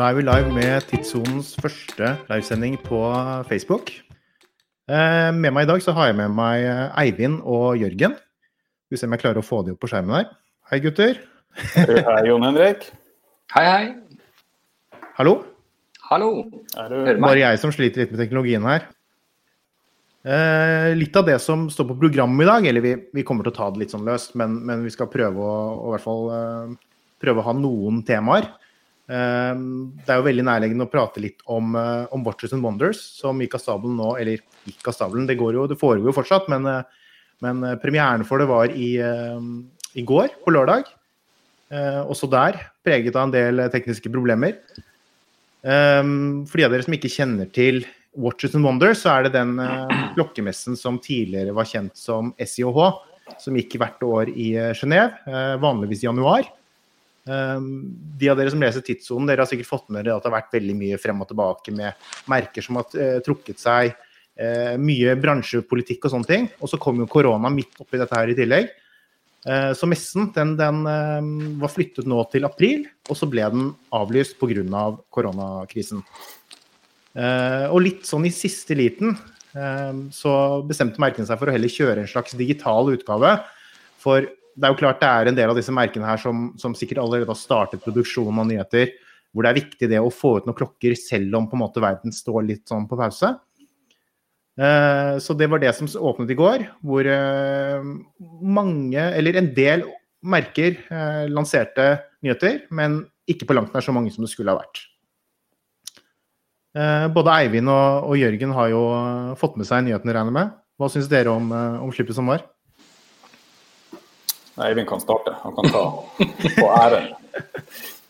Da er vi live med Tidssonens første livesending på Facebook. Eh, med meg i dag så har jeg med meg eh, Eivind og Jørgen. Skal vi se om jeg klarer å få de opp på skjermen her. Hei, gutter. Hei, Jon Henrik. Hei, hei. Hallo. Hallo. Er du Hører meg? Bare jeg som sliter litt med teknologien her. Eh, litt av det som står på programmet i dag, eller vi, vi kommer til å ta det litt sånn løst, men, men vi skal prøve å, å i hvert fall eh, prøve å ha noen temaer. Eh, det er jo veldig nærliggende å prate litt om, eh, om Watches and Wonders, som gikk av stabelen nå, eller gikk av stabelen, det, går jo, det foregår jo fortsatt, men, eh, men eh, premieren for det var i, i går, på lørdag. Også der, preget av en del tekniske problemer. Um, for de av dere som ikke kjenner til Watches and Wonders, så er det den klokkemessen som tidligere var kjent som SIOH, som gikk hvert år i Genéve, vanligvis i januar. Um, de av dere som leser Tidssonen, dere har sikkert fått med dere at det har vært veldig mye frem og tilbake med merker som har eh, trukket seg, eh, mye bransjepolitikk og sånne ting. Og så kom jo korona midt oppi dette her i tillegg. Eh, Så messen den, den eh, var flyttet nå til april, og så ble den avlyst pga. Av koronakrisen. Og litt sånn i siste liten eh, så bestemte merkene seg for å heller kjøre en slags digital utgave. For det er jo klart det er en del av disse merkene her som, som sikkert allerede har startet produksjonen av nyheter, hvor det er viktig det å få ut noen klokker selv om på en måte verden står litt sånn på pause. Eh, Så det var det som åpnet i går, hvor eh, mange, eller en del merker eh, lanserte nyheter, men ikke på langt nær så mange som det skulle ha vært. Eh, Både Eivind og, og Jørgen har jo fått med seg nyhetene, regner med. Hva syns dere om, eh, om slippet som var? Eivind kan starte. Han kan ta på æren.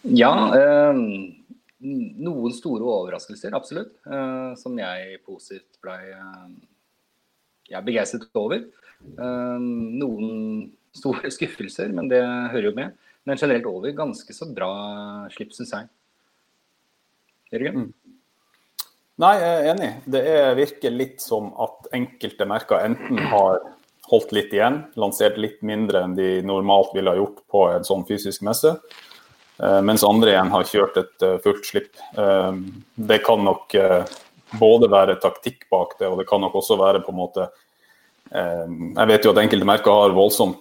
Ja, eh, noen store overraskelser, absolutt. eh, som jeg positivt ble eh, jeg begeistret over. Eh, noen store skuffelser, men det hører jo med. Men generelt over ganske så bra slipp, syns jeg. Jørgen? Nei, jeg er enig. Det er, virker litt som at enkelte merker enten har holdt litt igjen, lansert litt mindre enn de normalt ville ha gjort på en sånn fysisk messe. eh, Mens andre igjen har kjørt et eh, fullt slipp. Eh, Det kan nok både være taktikk bak det, og det kan nok også være på en måte Jeg vet jo at enkelte merker har voldsomt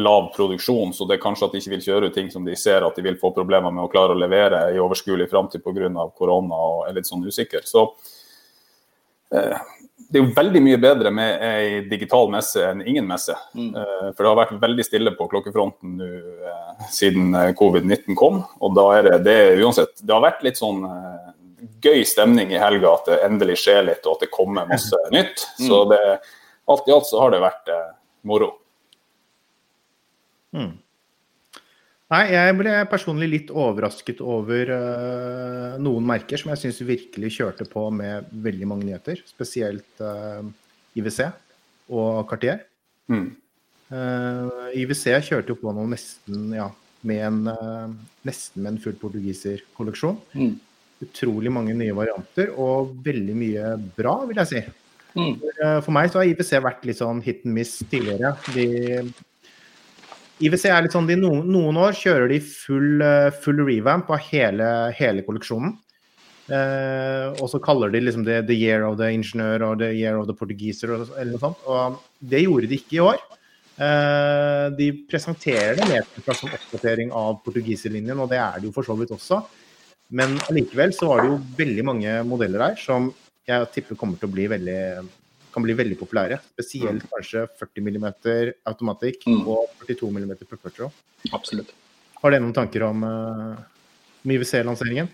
lav produksjon, så det er kanskje at de ikke vil kjøre ting som de ser at de vil få problemer med å klare å levere i overskuelig framtid pga. korona og er litt sånn usikker. Så det er jo veldig mye bedre med ei digital messe enn ingen messe. Mm. Eh, For det har vært veldig stille på klokkefronten nå eh, siden eh, covid-19 kom. Og da er det, det uansett Det har vært litt sånn gøy stemning i helga at det endelig skjer litt, og at det kommer masse nytt. Så det, alt i alt så har det vært moro. Hmm. Nei, jeg ble personlig litt overrasket over uh, noen merker som jeg syns virkelig kjørte på med veldig mange nyheter. Spesielt uh, IWC og Cartier. Mm. Uh, IWC kjørte jo på noe nesten, ja, med en, eh, nesten med en full portugiserkolleksjon. Mm. Utrolig mange nye varianter og veldig mye bra, vil jeg si. Mm. Eh, For meg så har IWC vært litt sånn hit and miss tidligere. De, IWC er litt sånn, de noen, noen år kjører de full, eh, full revamp av hele, hele kolleksjonen. Eh, og så kaller de liksom det The Year of the Ingeniør og The Year of the Portugiser eller noe sånt. Og det gjorde de ikke i år. Eh, de presenterer det mer som oppdatering av portugiserlinjen, og det er det jo for så vidt også. Men allikevel så var det jo veldig mange modeller her som jeg tipper kommer til å bli veldig kan bli veldig populære. Spesielt kanskje 40 mm automatikk Mm. og 42 mm perpetual. Absolutt. Har dere noen tanker om, uh, om IWC-lanseringen?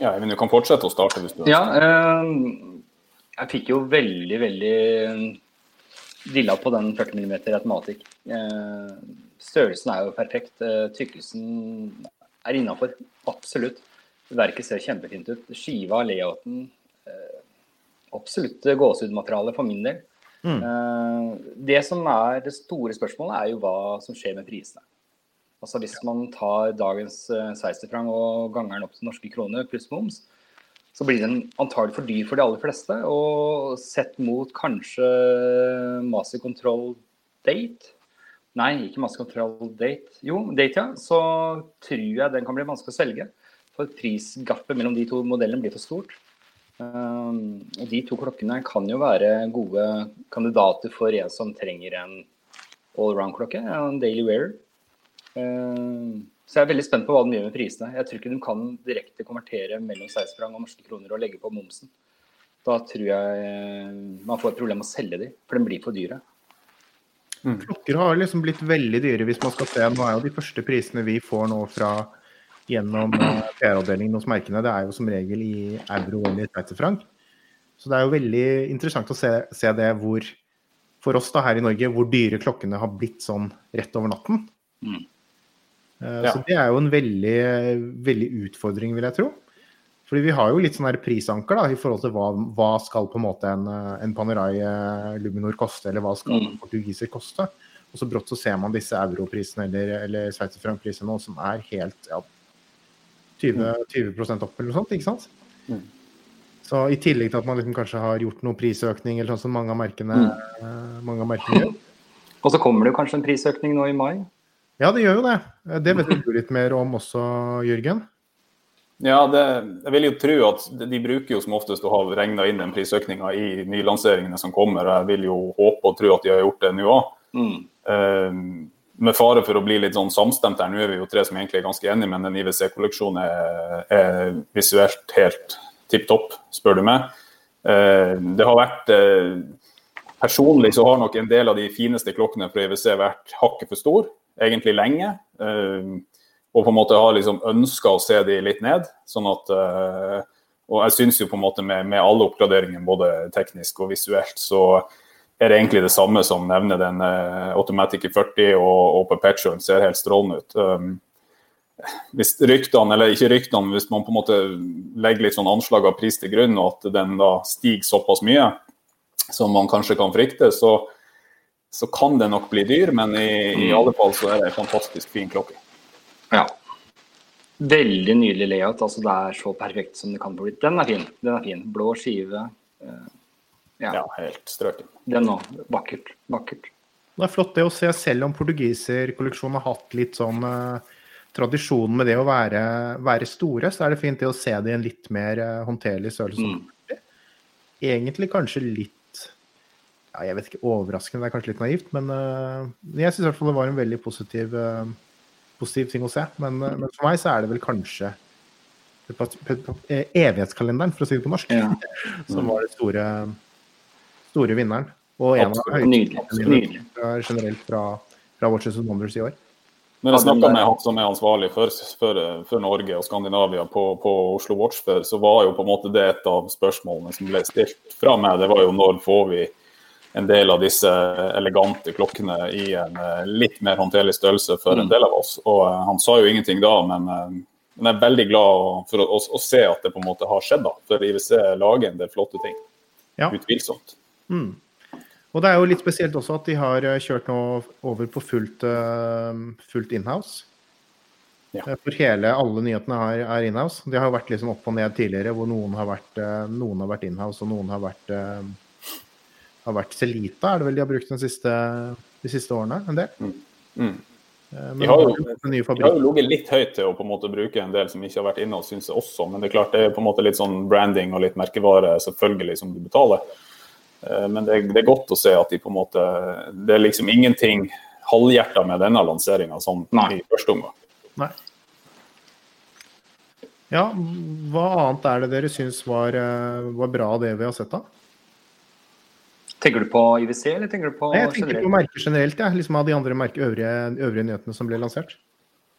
Ja, men du kan fortsette å starte hvis du ønsker. Ja, eh, jeg fikk jo veldig, veldig dilla på den 40 mm automatikk. Eh, størrelsen er jo perfekt. Eh, tykkelsen er innafor. Absolutt. Verket ser kjempefint ut. Skiva, layouten eh, Absolutt gåsehudmateriale for min del. Mm. Eh, det som er det store spørsmålet, er jo hva som skjer med prisene. Altså Hvis man tar dagens uh, 60-frang og ganger den opp til norske kroner pluss moms, så blir den antagelig for dyr for de aller fleste. Og sett mot kanskje masterkontroll date, Nei, ikke masterkontroll date. Jo, date, ja. Så tror jeg den kan bli vanskelig å selge. For prisgapet mellom de to modellene blir for stort. Um, og de to klokkene kan jo være gode kandidater for en som trenger en allround-klokke, en daily wearer. Um, så jeg er veldig spent på hva de gjør med prisene. Jeg tror ikke de kan direkte konvertere mellom seiersprang og norske kroner og legge på momsen. Da tror jeg eh, man får et problem med å selge de, for de blir for dyre. Mm. Klokker har liksom blitt veldig dyre hvis man skal se. Nå er jo de første prisene vi får nå fra gjennom eh, PR-avdelingen hos merkene, det er jo som regel i euro eller i sveitserfranc. Så det er jo veldig interessant å se, se, det hvor, for oss da her i Norge, hvor dyre klokkene har blitt sånn rett over natten. Mm. Uh, ja. Så det er jo en veldig, veldig utfordring, vil jeg tro. Fordi vi har jo litt sånn her prisanker da, i forhold til hva, hva skal på en måte en, en Panerai eh, Luminor koste, eller hva skal mm. portugiser koste. Og så brått så ser man disse europrisene eller, eller sveitserfrankprisene som er helt ja, 20, 20 mm. opp eller noe sånt, ikke sant? Mm. Så i tillegg til at man liksom kanskje har gjort noe prisøkning, eller sånn som mange av merkene, mm. mange av merkene gjør. Og så kommer det jo kanskje en prisøkning nå i mai? Ja, det gjør jo det. Det vet du litt mer om også, Jørgen? Ja, det, jeg vil jo tro at de bruker jo som oftest å ha regna inn den prisøkninga i nylanseringene som kommer. Jeg vil jo håpe og tro at de har gjort det nå òg. Mm. Med fare for å bli litt sånn samstemt her, nå er vi jo tre som egentlig er ganske enige, men den IWC-kolleksjonen er, er, visuelt helt tipp topp, spør du meg. Uh, det har vært uh, Personlig så har nok en del av de fineste klokkene fra IWC vært hakket for stor, egentlig lenge. Uh, og på en måte har liksom ønska å se de litt ned. sånn at Og jeg syns jo på en måte med, med, alle oppgraderingene, både teknisk og visuelt, så er det egentlig det samme som nevner den uh, Automatic 40 og, og Perpetual ser helt strålende ut. Um, hvis ryktene, eller ikke ryktene, hvis man på en måte legger litt sånn anslag av pris til grunn, og at den da stiger såpass mye som man kanskje kan frykte, så, så kan det nok bli dyr. Men i, i alle fall så er det en fantastisk fin klokke. Ja. Veldig nydelig layout. altså Det er så perfekt som det kan bli. Den er fin. den er fin. Blå skive. Uh, ja. ja. helt strøken. Den òg. Vakkert. Vakkert. Det er flott det å se, selv om portugiserkolleksjonen har hatt litt sånn eh, tradisjon med det å være, være, store, så er det fint det å se det i en litt mer eh, håndterlig størrelse. Mm. Egentlig kanskje litt ja, jeg vet ikke, overraskende, det er kanskje litt naivt, men jeg syns i hvert fall det var en veldig positiv positiv ting å se. Men, eh, men, for meg så er det vel kanskje eh, evighetskalenderen, for å si det på norsk, ja. som var den store, store vinneren. Og en av høyeste generelt fra, fra Watches and Wonders i år. Når jeg snakka med han som er ansvarlig for, for, for Norge og Skandinavia på, på, Oslo Watch før, så var jo på en måte det et av spørsmålene som ble stilt fra meg. Det var jo når får vi en del av disse elegante klokkene i en eh, litt mer håndterlig størrelse for en mm. del av oss. Og uh, Han sa jo ingenting da, men, men jeg er veldig glad for å, å, å, se at det på en måte har skjedd. da, For IWC lager en del flotte ting. Ja. Utvilsomt. Mm. Og det er jo litt spesielt også at de har kjørt nå over på fullt, uh, fullt inhouse. Ja. For hele, alle nyhetene her er inhouse. De har jo vært liksom opp og ned tidligere, hvor noen har vært, noen har vært inhouse og noen har vært har vært Celita, er det vel de har brukt siste, de siste årene? En del? Mm. Mm. Men de har, jo, jo ligget litt høyt til å på en måte bruke en del som ikke har vært inne, syns jeg også. Men det er klart det er på en måte litt sånn branding og litt merkevare selvfølgelig som du betaler. Eh, men det det er godt å se at de på en måte Det er liksom ingenting halvhjerta med denne lanseringa sånn Nei. i første omgang. Nei. Ja, hva annet er det dere syns var, eh, var bra av det vi har sett, da? Tenker du på IWC, eller tenker du på generelt? Jeg tenker på merker generelt, ja. liksom av de andre merke, øvrige, øvrige, nyhetene som ble lansert.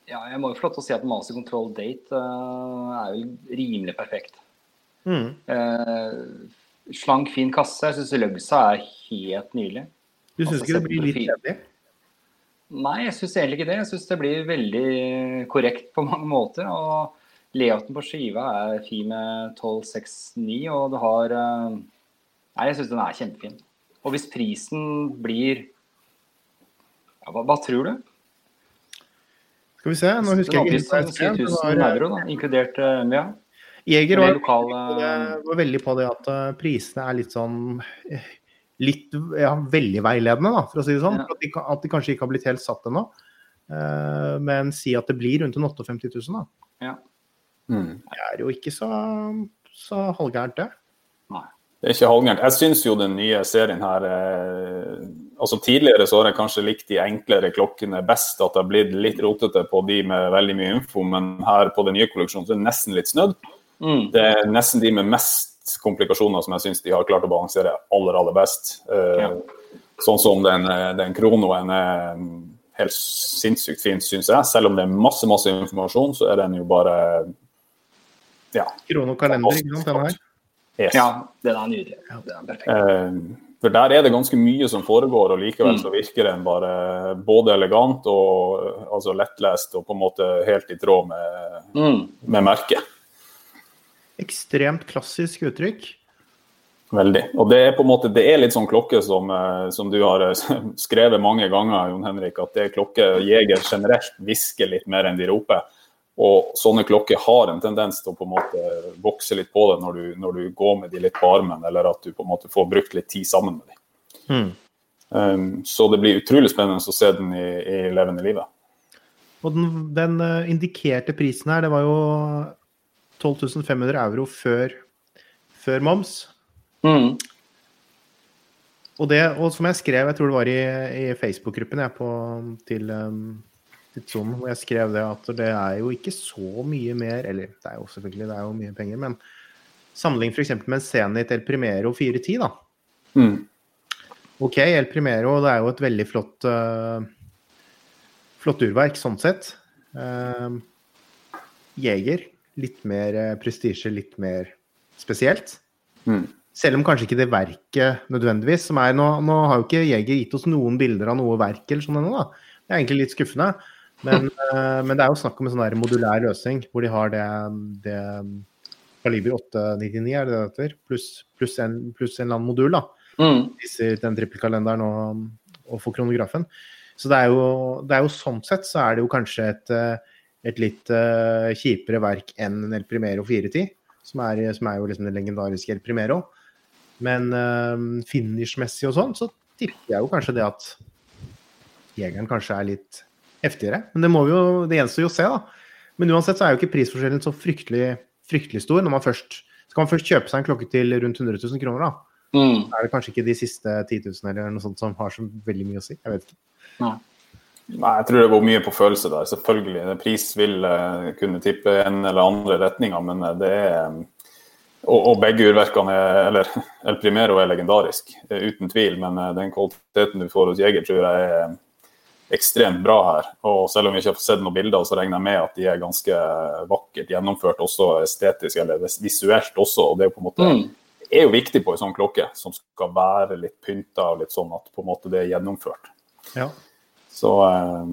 Ja, jeg må jo få lov til å si at Master Control Date uh, er jo rimelig perfekt. Mm. Uh, slank, fin kasse. Jeg syns Løgsa er helt nydelig. Du syns altså, ikke det blir litt kjedelig? Nei, jeg syns egentlig ikke det. Jeg syns det blir veldig korrekt på mange måter. og Layouten på skiva er fin med 1269, og du har uh, Nei, jeg syns den er kjempefin. Og hvis prisen blir ja, hva, hva, tror du? Skal vi se, nå husker jeg ikke. 10 000 euro, da, inkludert ja. Jeger var, lokal, uh, var, veldig på det at uh, prisene er litt sånn litt ja, veldig veiledende, da, for å si det sånn. Ja. At, de, at de kanskje ikke har blitt helt satt ennå. Uh, men si at det blir rundt en 58 000, da. Ja. Mm. Det er jo ikke så, så halvgærent, det. Nei. Det er ikke halvgærent. Jeg syns jo den nye serien her eh, altså Tidligere så har jeg kanskje likt de enklere klokkene best, at det har blitt litt rotete på de med veldig mye info, men her på den nye kolleksjonen så er det nesten litt snødd. Mm. Det er nesten de med mest komplikasjoner som jeg syns de har klart å balansere aller, aller best. Eh, Ja. Sånn som den, eh, den kronoen er mm, helt sinnssykt fin, syns jeg. Selv om det er masse, masse informasjon, så er den jo bare ja. Kronokalender, ikke sant, den her. Yes. ja, den er nydelig. Den er perfekt. Eh, For der er det ganske mye som foregår, og likevel så virker den bare både elegant og eh, altså lettlest og på en måte helt i tråd med, Mm. med merket. Ekstremt klassisk uttrykk. Veldig. Og det er på en måte, det er litt sånn klokke som, eh, som du har eh, skrevet mange ganger, Jon Henrik, at det er klokke jeger generelt hvisker litt mer enn de roper. Og sånne klokker har en tendens til å på en måte vokse litt på det når du, når du går med de litt på armen, eller at du på en måte får brukt litt tid sammen med dem. Mm. Um, så det blir utrolig spennende å se den i, i levende livet. Og den, den eh, indikerte prisen her, det var jo 12 500 euro før, før moms. Mm. Og, det, og som jeg skrev, jeg tror det var i, i Facebook-gruppen til, um, til Zoom, hvor jeg skrev det at det er jo ikke så mye mer Eller det er jo selvfølgelig det er jo mye penger, men sammenlign f.eks. med en Zenit El Primero 410, da. Mm. OK, El Primero det er jo et veldig flott uh, flott urverk sånn sett. Uh, Jeger, litt mer uh, prestisje, litt mer spesielt. Mm. Selv om kanskje ikke det verket nødvendigvis som er Nå, nå har jo ikke Jeger gitt oss noen bilder av noe verk eller sånn ennå, da. Det er egentlig litt skuffende. Men, uh, men det er jo snakk om en sånn der modulær løsning hvor de har det, det kaliber 899, er det det heter? Pluss plus en, plus en eller annen modul, da. Mm. Viser den trippelkalenderen og, og for kronografen. Så det er, jo, det er jo sånn sett så er det jo kanskje et, eh, et litt uh, kjipere verk enn en El Primero 410, som er, som er jo liksom det legendariske El Primero. Men uh, finishmessig og sånn, så tipper jeg jo kanskje det at jegeren kanskje er litt heftigere. Men det må vi jo, det gjenstår jo å se, da. Men uansett så er jo ikke prisforskjellen så fryktelig, fryktelig stor. når man først, Skal man først kjøpe seg en klokke til rundt 100 000 kroner, da, Mm. er det kanskje ikke de siste 10 000 eller noe sånt som har så veldig mye å si. Jeg vet ikke. Nei. Nei, jeg tror det går mye på følelse der. Selvfølgelig. Pris vil eh, kunne tippe en eller andre retninger, men eh, det er og, og begge urverkene er Eller El Primero er legendarisk, eh, uten tvil. Men eh, den kvaliteten du får hos Jeger, tror jeg er ekstremt bra her. Og selv om vi ikke har sett noen bilder, så regner jeg med at de er ganske vakkert gjennomført, også estetisk eller vis- visuelt også. og det er jo på en måte Mm. er jo viktig på en sånn klokke, som skal være litt pynta og litt sånn at på en måte det er gjennomført. Ja. Så eh,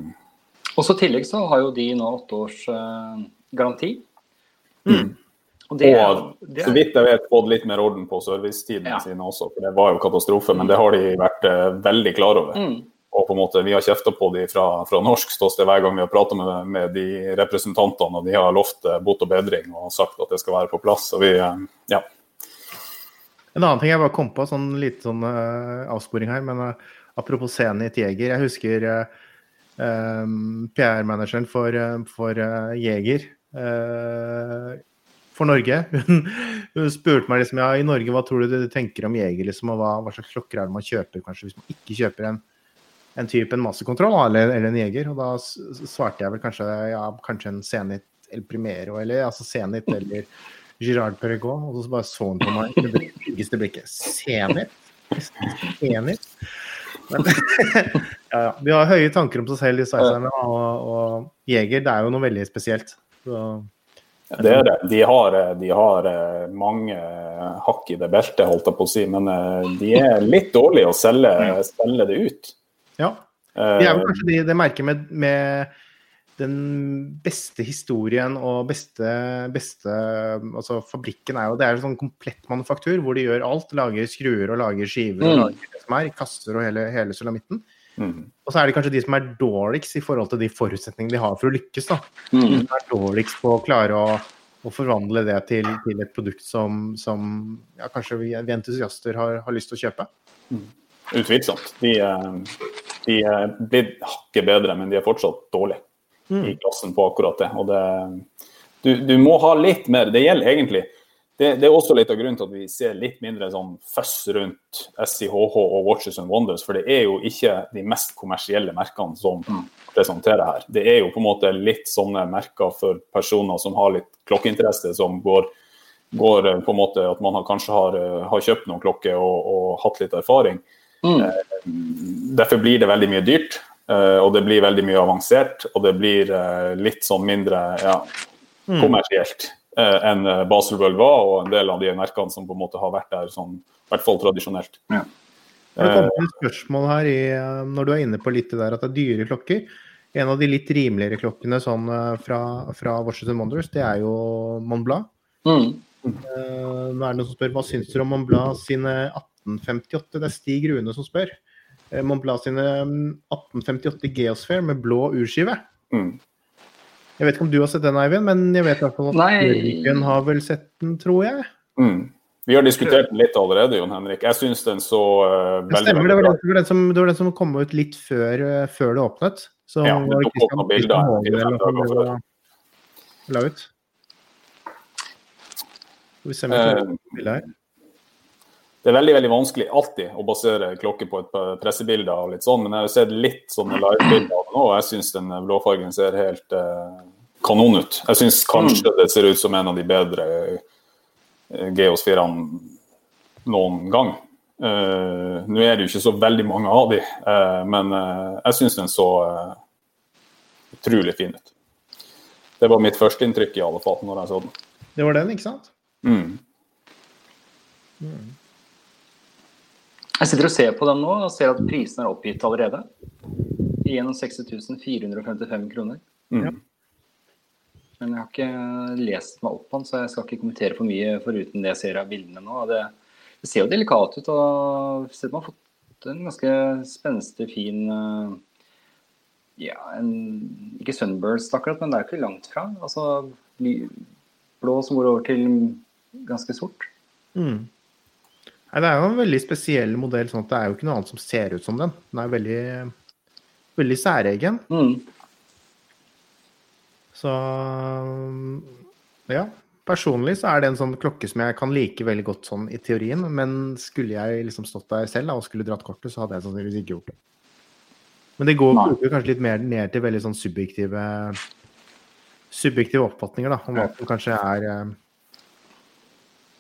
Og så i tillegg så har jo de nå åtte års eh, garanti. Mm. Og det, Og det så vidt jeg vet, fått litt mer orden på servicetidene Ja. sine også, for det var jo katastrofe. Men det har de vært eh, veldig klar over. mm. Og på en måte, Vi har kjefta på de fra, fra norsk ståsted hver gang vi har prata med, med de representantene, og de har lovt bot og bedring og sagt at det skal være på plass. Og vi, eh, ja. En annen ting jeg bare kom på, sånn litt sånn uh, avsporing her, men eh, apropos Zenit Jeger. Jeg husker uh, PR-manageren for, eh, for uh, Jeger uh, for Norge. Hun, hun spurte meg liksom ja, i Norge, hva tror du du tenker om Jeger, liksom, og hva, hva slags klokker er det man kjøper kanskje hvis man ikke kjøper en, en type en massekontroll eller, eller en Jeger? Og da svarte jeg vel kanskje ja, kanskje en Zenit El Primero, eller altså Zenit eller Girard Perregaud, og så bare så han på meg med det blikket. Zenit? Zenit? Men, ja, ja. De har høye tanker om seg selv, de sveitserne, og, og Jeger, det er jo noe veldig spesielt. Så, Det er det. De har, eh, de har eh, mange hakk i det beltet, holdt jeg på å si, men eh, de er litt dårlige å selge, selge det ut. ja. Eh, De er jo kanskje de, det merket med, med den beste historien og beste, beste Altså fabrikken er jo Det er en sånn komplett manufaktur hvor de gjør alt. Lager skruer og lager skiver og Mm. lager det som er. Kasser og hele, hele sulamitten. Mm. Og så er det kanskje de som er dårligst i forhold til de forutsetningene de har for å lykkes. da. Mm. De som er dårligst på å klare å, og forvandle det til, til et produkt som, som ja, kanskje vi, vi entusiaster har, har, lyst til å kjøpe. Mm. Utvilsomt. De, de er blitt hakket bedre, men de er fortsatt dårlige mm. i klassen på akkurat det. Og det du, du, må ha litt mer. Det gjelder egentlig det, det, er også litt av grunnen til at vi ser litt mindre sånn føss rundt SIHH og Watches and Wonders, for det er jo ikke de mest kommersielle merkene som mm. presenterer her. Det er jo på en måte litt sånne merker for personer som har litt klokkeinteresse, som går, går eh, på en måte at man har, kanskje har, eh, har, kjøpt noen klokker og, og, hatt litt erfaring. Mm. Eh, derfor blir det veldig mye dyrt, og det blir veldig mye avansert, og det blir litt sånn mindre ja, mm. kommersielt. Eh, enn eh, Baselworld var, og en del av de merkene som på en måte har vært der sånn, i hvert fall tradisjonelt. Ja. Det kommer et spørsmål her i, eh, når du er inne på litt det der at det er dyre klokker. En av de litt rimeligere klokkene sånn, fra, fra Washington Wonders, det er jo Montblanc. Mm. Uh, nå er det noen som spør hva syns dere om Montblanc sine 1858? Det er Stig Rune som spør. Uh, Montblanc sine 1858 mm, Geosphere med blå urskive. Mm. Jeg vet ikke om du har sett den, Eivind, men jeg vet i hvert fall at Jørgen har vel sett den, tror jeg. Mm. Vi har diskutert den litt allerede, Jon Henrik. Jeg syns den så uh, veldig, stemmer, veldig bra ut. Det, det, var den som kom ut litt før, uh, før det åpnet. Så ja, det tok opp noen bilder. La ut. Skal vi se om vi får uh, bildet her. Det er veldig veldig vanskelig alltid å basere klokke på et pressebilde. og litt sånn, Men jeg har sett litt sånne livebilder av det nå, og jeg syns den blåfargen ser helt eh, kanon ut. Jeg syns kanskje det ser ut som en av de bedre Geos 4-ene noen gang. Uh, nå er det jo ikke så veldig mange av de, uh, men uh, jeg syns den så utrolig fin ut. Det var mitt førsteinntrykk i alle fall, når jeg så den. Det var den, ikke sant? Mm. Mm. Jeg sitter og ser på den nå og ser at prisen er oppgitt allerede. Gjennom 60.455 kroner. Mm. Men jeg har ikke lest meg opp på den, så jeg skal ikke kommentere for mye foruten det jeg ser av bildene nå. Det, det ser jo delikat ut, og ser man har fått en ganske spenstig, fin eh, ja, en, Ikke sunburst akkurat, men det er ikke langt fra. Altså blå som går over til ganske sort. Mm. Nei, Det er jo en veldig spesiell modell. sånn at Det er jo ikke noe annet som ser ut som den. Den er veldig, veldig særegen. Mm. Så ja. Personlig så er det en sånn klokke som jeg kan like veldig godt sånn i teorien, men skulle jeg liksom stått der selv og skulle dratt kortet, så hadde jeg sannsynligvis ikke gjort det. Men det går jo kanskje litt mer ned til veldig sånn subjektive subjektive oppfatninger da, om hva som kanskje er eh,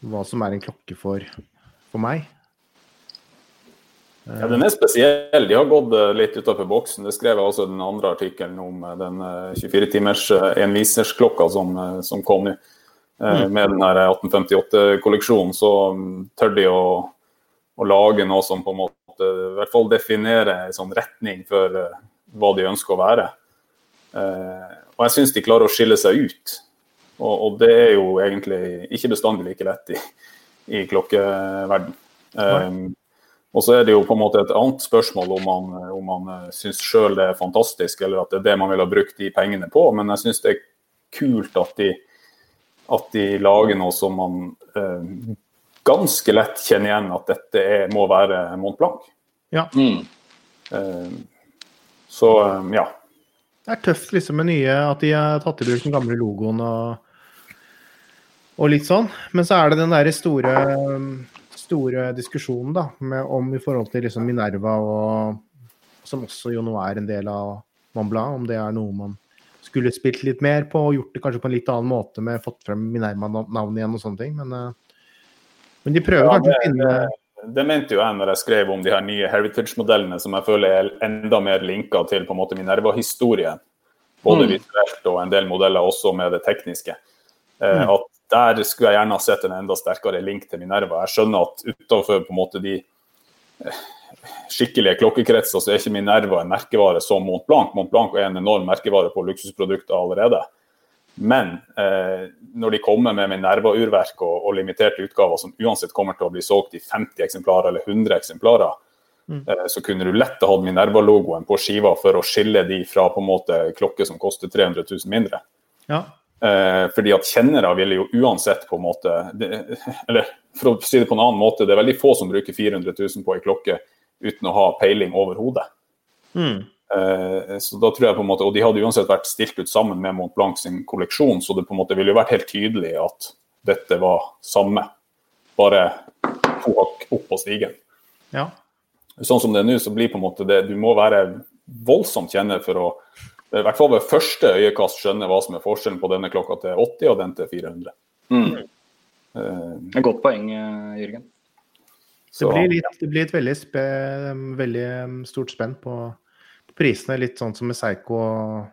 Hva som er en klokke for for meg. Ja, Den er spesiell. De har gått eh, litt utenfor boksen. Det skrev jeg også den andre artikkelen om eh, den 24-timers eh, envisersklokka som, som kom nå. Mm. Med den 1858-kolleksjonen så mm, tør de å, å, lage noe som på en måte i hvert fall definerer en sånn retning for hva de ønsker å være. Og jeg syns de klarer å skille seg ut. Og, og det er jo egentlig ikke bestandig like lett i, i klokkeverden. Um, og så er det jo på en måte et annet spørsmål om man, om man eh, syns sjøl det er fantastisk, eller at det er det man ville ha brukt de pengene på. Men jeg syns det er kult at de, at de, lager noe som man eh, ganske lett kjenner igjen at dette er, må være Mont Blanc. Ja. Mm. Eh, så eh, ja. Det er tøft liksom med nye, at de har tatt i bruk den gamle logoen og og litt sånn. Men så er det den derre store, store diskusjonen da, med, om i forhold til liksom Minerva, og, som også jo nå er en del av Mambla, om det er noe man skulle spilt litt mer på og gjort det kanskje på en litt annen måte med fått frem Minerva-navnet igjen og sånne ting. Men, eh, men de prøver ja, kanskje å finne det mente jo jeg når jeg skrev om de her nye heritage-modellene, som jeg føler er enda mer linka til på en måte Minerva-historien. Både mm. visuelt og en del modeller også med det tekniske. Eh, mm. At der skulle jeg gjerne ha sett en enda sterkere link til Minerva. Jeg skjønner at utenfor på en måte de eh, skikkelige klokkekretser så er ikke Minerva en merkevare som Mont Blanc. Mont Blanc er en enorm merkevare på luksusprodukter allerede. Men eh, når de kommer med Minerva-urverk og, og, limiterte utgaver som uansett kommer til å bli solgt i 50 eksemplarer eller 100 eksemplarer, mm. eh, så kunne du lett ha hatt Minerva-logoen på skiva for å skille de fra på en måte klokke som koster 300 000 mindre. Ja. Eh, fordi at kjennere ville jo uansett på en måte Eller for å si det på en annen måte, det er veldig få som bruker 400 000 på ei klokke uten å ha peiling overhodet. Mm. Eh, så da tror jeg på en måte, Og de hadde uansett vært stilt ut sammen med Mont Blanc sin kolleksjon, så det på en måte ville jo vært helt tydelig at dette var samme, bare to hakk opp på stigen. Ja. Sånn som det er nå, så blir på en måte det Du må være voldsomt kjenner for å i hvert fall ved første øyekast skjønner hva som er forskjellen på denne klokka til 80 og den til 400. Mm. Eh, Et godt poeng, Jørgen. Jørgen. Det blir, litt, det blir et veldig, spe, veldig stort spenn på, på prisene. Litt sånn som med Seigo, og,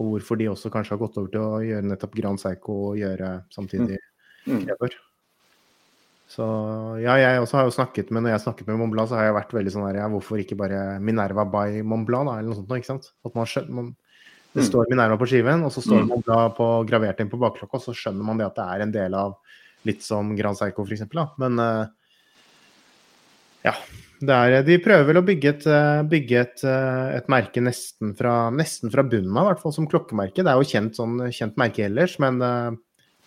hvorfor de også kanskje har gått over til å gjøre nettopp Grand Seigo og gjøre samtidig Mm. Kleber. Så ja, jeg også har jo snakket med Når jeg snakket med Mont Blanc, så har jeg vært veldig sånn her ja, Hvorfor ikke bare Minerva by Mont Blanc, da, eller noe sånt noe, ikke sant? At man skjønner, man, det Mm. står Minerva på skiven, og så står Mm. man da på, gravert inn på bakklokka, og så skjønner man det at det er en del av litt som Grand Seiko, for eksempel. Men eh, ja. Det er, de prøver vel å bygge et, eh, bygge et, eh, et merke nesten fra, nesten fra bunnen av, i hvert fall som klokkemerke. Det er jo kjent, sånn, kjent merke ellers, men, eh,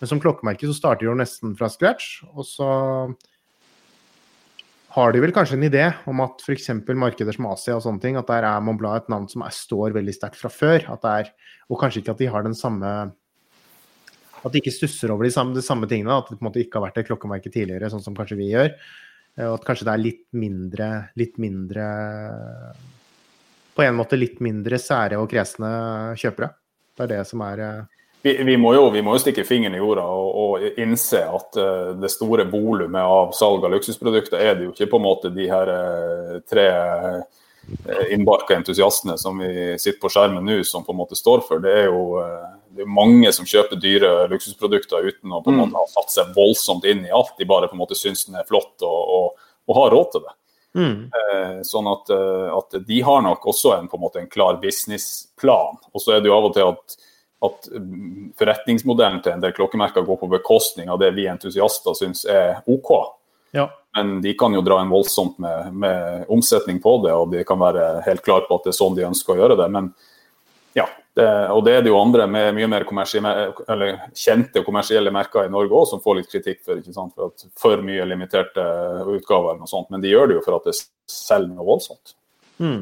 men som klokkemerke så starter de jo nesten fra scratch. Og så har de vel kanskje en idé om at f.eks. markeder som Asia og sånne ting, at der er Mont et navn som er, står veldig sterkt fra før. Er, og kanskje ikke at de har den samme At de ikke stusser over de samme, de samme tingene. At det på en måte ikke har vært et klokkemerke tidligere, sånn som kanskje vi gjør. Eh, Og at kanskje det er litt mindre Litt mindre På en måte litt mindre sære og kresne kjøpere. Det er det som er eh, vi, vi, må jo, vi må jo stikke fingeren i jorda og, og innse at uh, det store volumet av salg av luksusprodukter er det jo ikke på en måte de her uh, tre uh, innbarka entusiastene som vi sitter på skjermen nå, som på en måte står for. Det er jo eh, det er mange som kjøper dyre luksusprodukter uten å på en Mm. måte ha satt seg voldsomt inn i alt. De bare på en måte syns den er flott og, og, og har råd til det. mm, Eh, Sånn at, eh, at de har nok også en, på en måte en klar businessplan. Og så er det jo av og til at, at forretningsmodellen til en del klokkemerker går på bekostning av det vi entusiaster syns er OK. Ja. Men de kan jo dra en voldsomt med, med omsetning på det, og de kan være helt klare på at det er sånn de ønsker å gjøre det. Men ja, det, og det er det jo andre med mye mer kommersie- eller kjente kommersielle merker i Norge òg som får litt kritikk for, ikke sant? for for mye limiterte utgaver eller noe sånt. Men de gjør det jo for at det selger noe voldsomt. mm.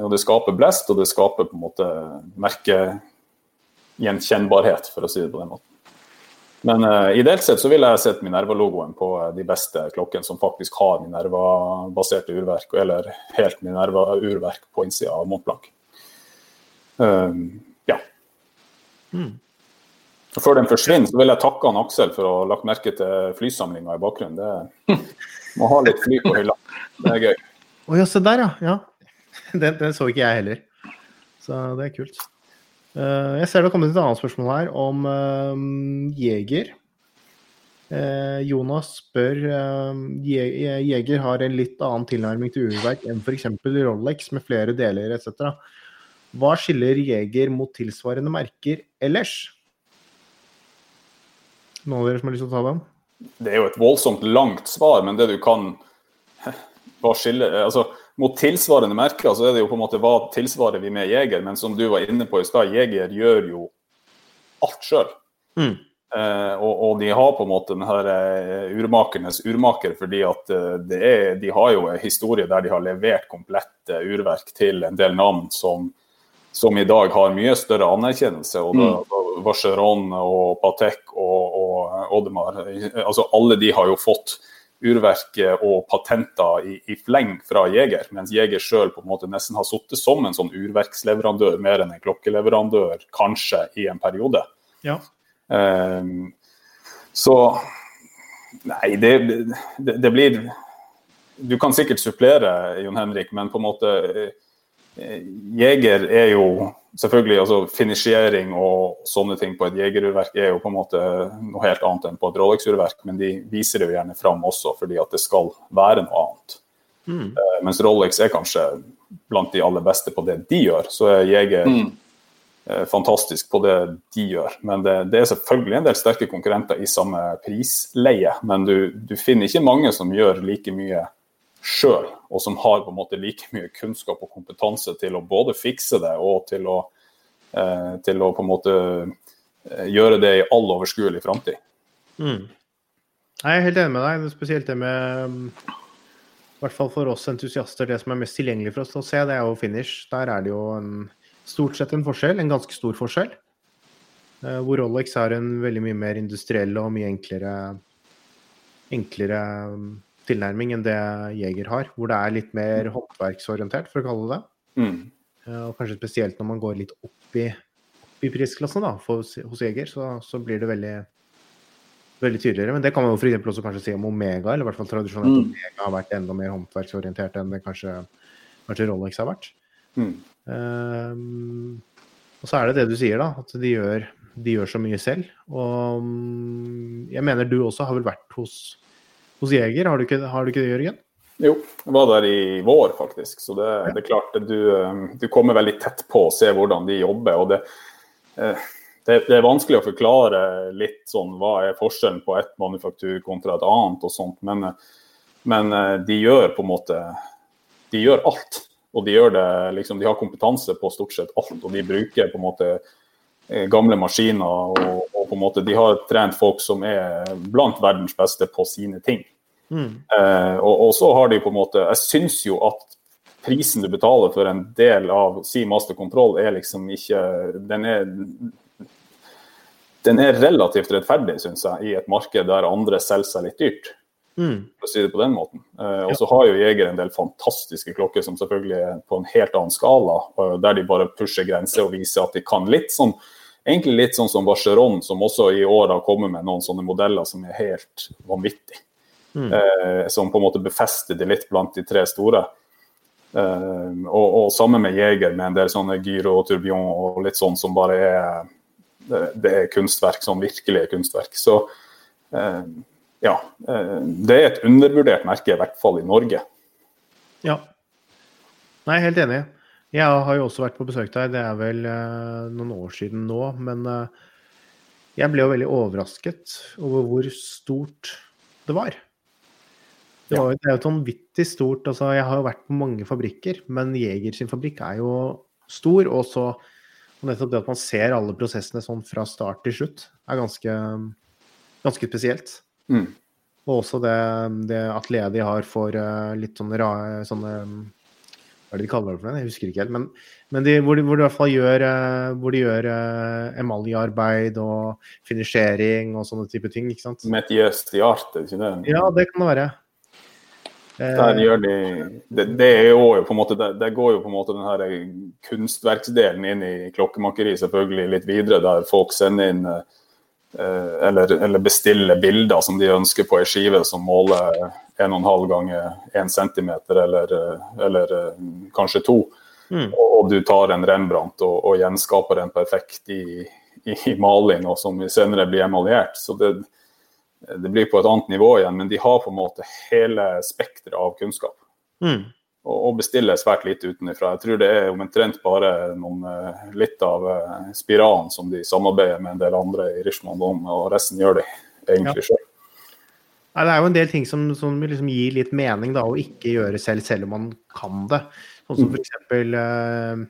Og det skaper blest, og det skaper på en måte merkegjenkjennbarhet, for å si det på den måten. Men uh, ideelt sett så ville jeg sett Minerva-logoen på eh, de beste klokkene som faktisk har Minerva-baserte urverk, eller helt Minerva-urverk på innsida av Mont Blanc. Um, ja. Mm. Før den forsvinner, så vil jeg takke han Aksel for å ha lagt merke til flysamlinga i bakgrunnen. Det må ha litt fly på hylla. Det er gøy. Å ja, se der, ja. ja. Den, den så ikke jeg heller. Så det er kult. Eh, jeg ser det har kommet et annet spørsmål her om uh, Jeger. Eh, Jonas spør Jeger har en litt annen tilnærming til urverk enn f.eks. Rolex med flere deler etc. Hva skiller Jeger mot tilsvarende merker ellers? Noen av dere som har lyst til å ta den? Det er jo et voldsomt langt svar, men det du kan hva skiller, altså Mot tilsvarende merker så er det jo på en måte hva tilsvarer vi med Jeger, men som du var inne på i stad, Jeger gjør jo alt sjøl. Mm. Eh, og, og, de har på en måte den her eh, urmakernes urmaker, fordi at eh, det er, de har jo en historie der de har levert komplette urverk til en del navn som, som i dag har mye større anerkjennelse. og da, Mm. Vacheron og Patek og, og Audemars, altså alle de har jo fått urverket og patenter i, i fleng fra Jeger, mens Jeger sjøl nesten har sittet som en sånn urverksleverandør mer enn en klokkeleverandør, kanskje i en periode. Ja. Um, så Nei, det, det, det, blir Du kan sikkert supplere, Jon Henrik, men på en måte eh, Jeger er jo selvfølgelig altså Finisjering og sånne ting på et jegerurverk er jo på en måte noe helt annet enn på et Rolex-urverk, men de viser det jo gjerne fram også fordi at det skal være noe annet. Mm. Uh, mens Rolex er kanskje blant de aller beste på det de gjør, så er Jeger Mm. uh, fantastisk på det de gjør. Men det, det, er selvfølgelig en del sterke konkurrenter i samme prisleie, men du, du finner ikke mange som gjør like mye sjøl, og som har på en måte like mye kunnskap og kompetanse til å både fikse det og til å, eh, til å på en måte gjøre det i all overskuelig framtid. Mm. Jeg er helt enig med deg. Spesielt det med I hvert fall for oss entusiaster, det som er mest tilgjengelig for oss å se, det er jo finish. Der er det jo en, stort sett en forskjell, en ganske stor forskjell. Hvor Rolex har en veldig mye mer industriell og mye enklere, enklere tilnærming enn det Jeger har. Hvor det er litt mer håndverksorientert, for å kalle det det. Mm. Og kanskje spesielt når man går litt opp i, opp i prisklassen da, for, hos Jeger, så, så, blir det veldig, veldig tydeligere. Men det kan man jo for også kanskje si om Omega, eller i hvert fall tradisjonelt mm. Omega har vært enda mer håndverksorientert enn det kanskje, kanskje Rolex har vært. Mm. Um, og så er det det du sier, da, at de gjør, de gjør så mye selv. Og um, jeg mener du også har vel vært hos hos Jeger. Har du ikke, har du ikke det, Jørgen? Jo, jeg var der i vår, faktisk. Så det, ja. det er klart du, eh, du, kommer veldig tett på å se hvordan de jobber. og det, eh, det, det, er vanskelig å forklare litt sånn hva er forskjellen på ett manufaktur kontra et annet og sånt, men, men eh, de gjør på en måte De gjør alt. Og de gjør det liksom, de har kompetanse på stort sett alt. Og de bruker på en måte gamle maskiner og på en måte de har trent folk som er blant verdens beste på sine ting. Mm. Eh, og, og, så har de på en måte Jeg syns jo at prisen du betaler for en del av si master control, er liksom ikke Den er, den er relativt rettferdig, syns jeg, i et marked der andre selger seg litt dyrt. Mm. For å si det på den måten. Eh, og så har jo Jeger en del fantastiske klokker som selvfølgelig er på en helt annen skala, der de bare pusher grenser og viser at de kan litt sånn Egentlig litt sånn som Vacheron, som også i år har kommet med noen sånne modeller som er helt vanvittige. Mm. Eh, som på en måte befester det litt blant de tre store. Eh, og, og sammen med Jeger, med en del sånne Gyro og turbion og litt sånn som bare er det, det er kunstverk, sånn virkelige kunstverk. Så eh, ja. Eh, det er et undervurdert merke, i hvert fall i Norge. Ja. Nei, helt enig. Jeg har jo også vært på besøk der, det er vel uh, noen år siden nå. Men uh, jeg ble jo veldig overrasket over hvor stort det var. Det, var, det er jo vanvittig stort. Altså, jeg har jo vært på mange fabrikker, men Jeger sin fabrikk er jo stor. Og så nettopp det at man ser alle prosessene sånn fra start til slutt, er ganske, ganske spesielt. Mm. Og også det, det atelieret de har for uh, litt sånne, sånne hva er det de kaller det for det? Jeg husker ikke helt. Men, men de, hvor, de, hvor, de, i hvert fall gjør, eh, hvor de gjør uh, emaljearbeid og finisjering og sånne type ting. ikke sant? Metiøst i art, er det ikke det? Ja, det kan det være. Der eh, gjør de Det, det jo måte, det, det, går jo på en måte den her kunstverksdelen inn i klokkemakeri selvfølgelig litt videre, der folk sender inn eller, eller bestiller bilder som de ønsker på ei skive som måler 1,5 ganger 1 cm eller, eller eh, kanskje to. Mm. Og, og, du tar en Rembrandt og, og gjenskaper en perfekt i, i, i, maling, og som senere blir emaljert. Så det, det, blir på et annet nivå igjen, men de har på en måte hele spekteret av kunnskap. Mm. Og, og, bestiller svært lite utenfra. Jeg tror det er omtrent bare noen, eh, litt av eh, spiralen som de samarbeider med en del andre i Richmond om, og resten gjør de egentlig ja. Nei, Det er jo en del ting som, som liksom gir litt mening da, å ikke gjøre selv, selv om man kan det. Sånn som f.eks. Eh,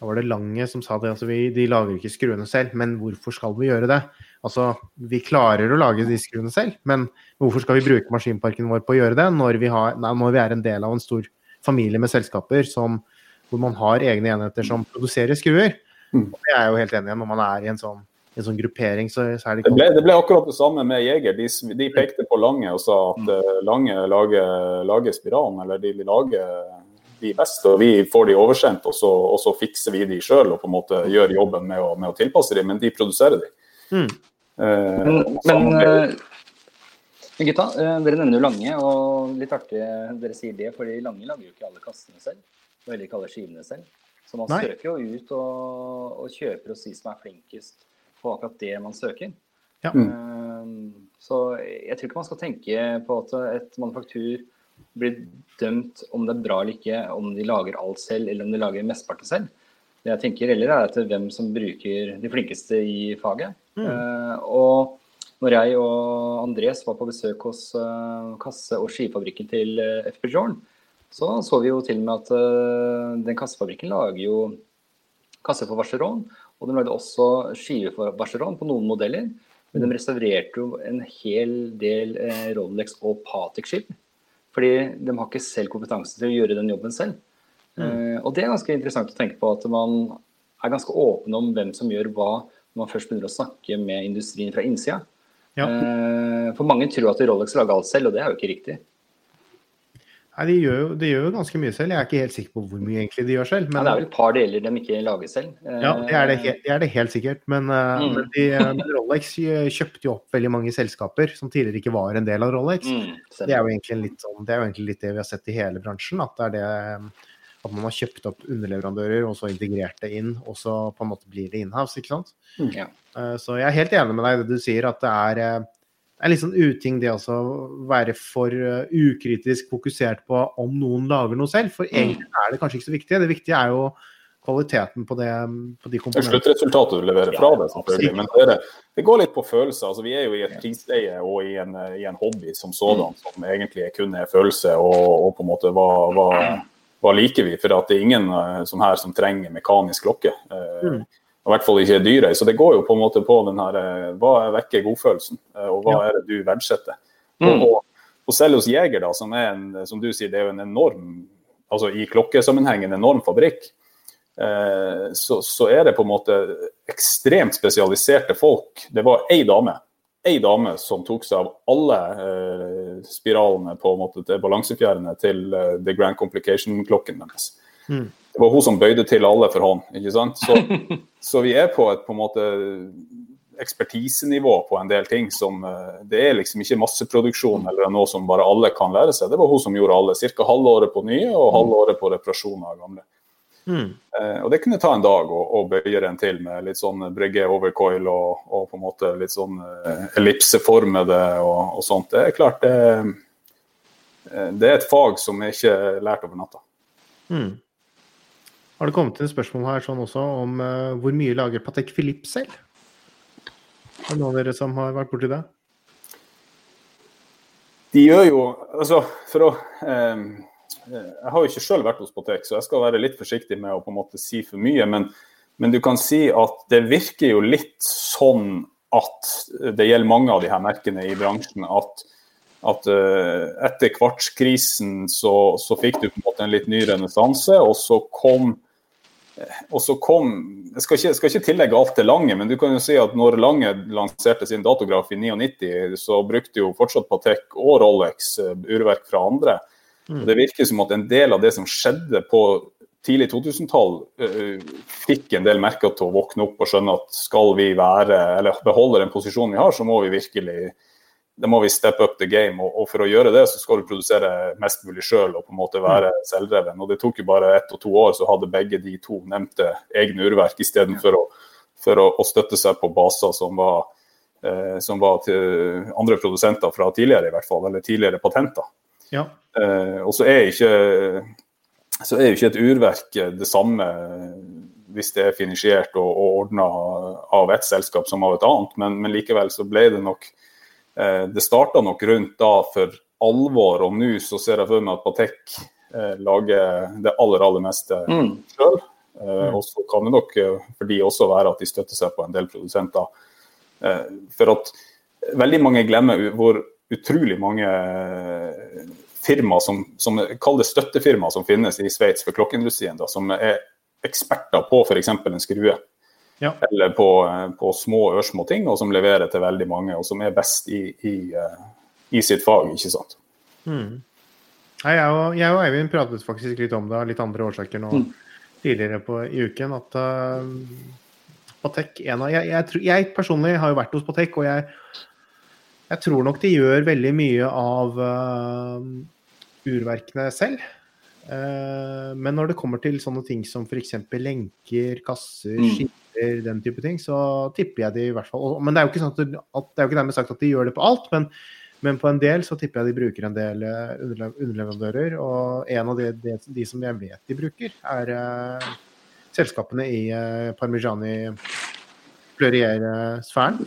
da var det Lange som sa det. altså vi, De lager ikke skruene selv, men hvorfor skal vi gjøre det? Altså, Vi klarer å lage de skruene selv, men hvorfor skal vi bruke maskinparken vår på å gjøre det, når vi, har, nei, når vi er en del av en stor familie med selskaper som, hvor man har egne enheter som produserer skruer? Mm. Og det er jeg jo helt enig i når man er i en sånn en sånn gruppering, så, så er det det ble, det ble, akkurat det samme med Jeger. De, de, pekte på Lange og sa at uh, Lange lager, lager spiralen, eller de lager de best, og vi får de oversendt, og så, og så fikser vi de sjøl og på en måte gjør jobben med å, med å tilpasse de, men de produserer de. Mm. Uh, men, men gutta, dere nevner jo Lange, og litt artig dere sier det, fordi Lange lager jo ikke alle kassene selv. Og heller ikke alle skivene selv. Så man Nei. søker jo ut og, og kjøper hos de som er flinkest på akkurat det man søker. Ja. Mm. Så jeg tror ikke man skal tenke på at et manufaktur blir dømt om det er bra eller ikke, om de lager alt selv eller om de lager mesteparten selv. Det jeg tenker heller er etter hvem som bruker de flinkeste i faget. Mm. Uh, og når jeg og Andres var på besøk hos uh, kasse- og skifabrikken til uh, FP Jorn, så så vi jo til og med at uh, den kassefabrikken lager jo kasser for Vacheron, Og de lagde også skive for Barceron på noen modeller. Men de restaurerte jo en hel del eh, Rolex og Patek-skip. Fordi de har ikke selv kompetanse til å gjøre den jobben selv. Mm. Eh, og det er ganske interessant å tenke på at man er ganske åpen om hvem som gjør hva når man først begynner å snakke med industrien fra innsida. Ja. Eh, for mange tror at Rolex lager alt selv, og det er jo ikke riktig. Nei, de gjør, jo, de gjør, jo, ganske mye selv. Jeg er ikke helt sikker på hvor mye egentlig de gjør selv. Men... Ja, det er vel et par deler de ikke lager selv. Ja, det er det, det, er det helt sikkert. Men, eh, mm. men de, eh, Rolex kjøpte jo opp veldig mange selskaper som tidligere ikke var en del av Rolex. Mm, det, er litt sånn, det er jo egentlig litt det vi har sett i hele bransjen. At at man har kjøpt opp underleverandører og så integrert det inn, og så på en måte blir det inhouse, ikke sant. Mm. Så jeg er helt enig med deg i det du sier, at det er det er litt sånn uting det å være for uh, ukritisk fokusert på om noen lager noe selv. For mm. egentlig er det kanskje ikke så viktig. Det viktige er jo kvaliteten på, det, på de komponentene. Sluttresultatet du leverer fra det, selvfølgelig. Men det, det, går litt på følelser. Altså, vi er jo i et prisleie og i en, i en hobby som sådan, mm. som egentlig kun er følelse og, og på en måte hva, hva, hva, liker vi? For det er ingen uh, som her som trenger mekanisk klokke. Uh, mm i hvert fall ikke dyre. Så det går jo på en måte på den her eh, Hva vekker godfølelsen, eh, og hva er det du verdsetter? Mm. Og, og, selv hos Jeger, da, som er en, som du sier, det er jo en enorm altså i klokkesammenheng en enorm fabrikk, eh, så, så, er det på en måte ekstremt spesialiserte folk. Det var ei dame ei dame som tok seg av alle spiralene på en måte til balansefjærene til The Grand Complication-klokken deres. Mm det var hun som bøyde til alle for hånd. ikke sant? Så, så vi er på et på en måte ekspertisenivå på en del ting som eh, Det er liksom ikke masseproduksjon eller noe som bare alle kan lære seg. Det var hun som gjorde alle. Ca. halvåret på nye og halvåret på reparasjon av gamle. Mm. Eh, og det kunne ta en dag å, å bøye den til med litt sånn brygge overcoil og, og, på en måte litt sånn eh, ellipseformede og, og, sånt. Det er klart det, eh, det er et fag som er ikke lært over natta. Mm. Har det kommet inn spørsmål her sånn også om uh, hvor mye lager Patek Philippe selv? Er det noen av dere som har vært borti det? De gjør jo Altså, for å um, Jeg har jo ikke sjøl vært hos Patek, så jeg skal være litt forsiktig med å på en måte si for mye. Men, men du kan si at det virker jo litt sånn at det gjelder mange av de her merkene i bransjen, at at uh, etter kvartskrisen så, så, fikk du på en måte en litt ny renessanse, og så kom og så kom Jeg skal ikke, skal ikke, tillegge alt til Lange, men du kan jo si at når Lange lanserte sin datograf i 99, så brukte jo fortsatt Patek og Rolex eh, urverk fra andre. Mm. Det virker som at en del av det som skjedde på tidlig 2000-tall, uh, eh, fikk en del merker til å våkne opp og skjønne at skal vi være, eller beholde den posisjonen vi har, så må vi virkelig da må vi step up the game. Og, for å gjøre det, så skal du produsere mest mulig sjøl og på en måte være mm. selvdreven. Og det tok jo bare ett og to år, så hadde begge de to nevnte egne urverk istedenfor å, for å, å støtte seg på baser som var, eh, som var til andre produsenter fra tidligere, i hvert fall, eller tidligere patenter. Ja. Eh, og så er ikke så er jo ikke et urverk det samme hvis det er finansiert og, og ordna av ett selskap som av et annet, men, men likevel så ble det nok det starta nok rundt da for alvor, og nå så ser jeg for meg at Patek eh, lager det aller, aller meste mm. sjøl. Eh, mm. og så kan det nok for de også være at de støtter seg på en del produsenter. For at veldig mange glemmer hvor utrolig mange firma som, som Kall det støttefirma som finnes i Sveits for klokkeindustrien, da, som er eksperter på f.eks. en skrue ja. eller på, på, små, ørsmå ting, og som leverer til veldig mange, og som er best i, i, eh, i sitt fag. ikke sant? Mm. Jeg, og, jeg og Eivind pratet faktisk litt om det av litt andre årsaker nå mm. tidligere på, i uken. At uh, Patek en av, jeg, jeg, jeg, personlig har jo vært hos Patek, og jeg, jeg tror nok de gjør veldig mye av uh, urverkene selv. Uh, men når det kommer til sånne ting som f.eks. lenker, kasser, mm eller den type ting, så tipper jeg de i hvert fall Men det er jo ikke, sånn at, at, det er jo ikke dermed sagt at de gjør det på alt, men, men, på en del så tipper jeg de bruker en del eh, underleverandører. Og en av de, de, de som jeg vet de bruker, er uh, selskapene i uh, Parmigiani Fleurier-sfæren.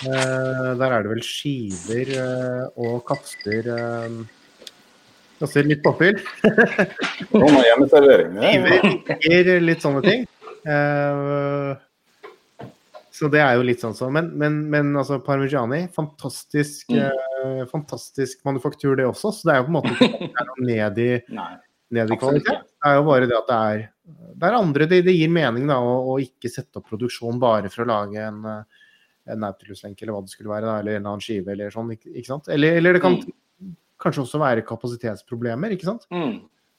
Uh, der er det vel skiver og kaster Kaster litt påfyll. Hjemmeservering. Skiver, litt sånne ting. Uh, så det er jo litt sånn så. Men, men, men altså, Parmigiani, fantastisk, mm. uh, fantastisk manufaktur, det også. Så det er jo på en måte ikke ned i, ned i kvalitet. Det er jo bare det at det er, det er andre det, det, gir mening da, å, å, ikke sette opp produksjon bare for å lage en, en Nautilus-lenke eller hva det skulle være, da, eller en annen skive eller sånn. Ikke, ikke sant? Eller, eller, det kan mm. kanskje også være kapasitetsproblemer, ikke sant. Mm.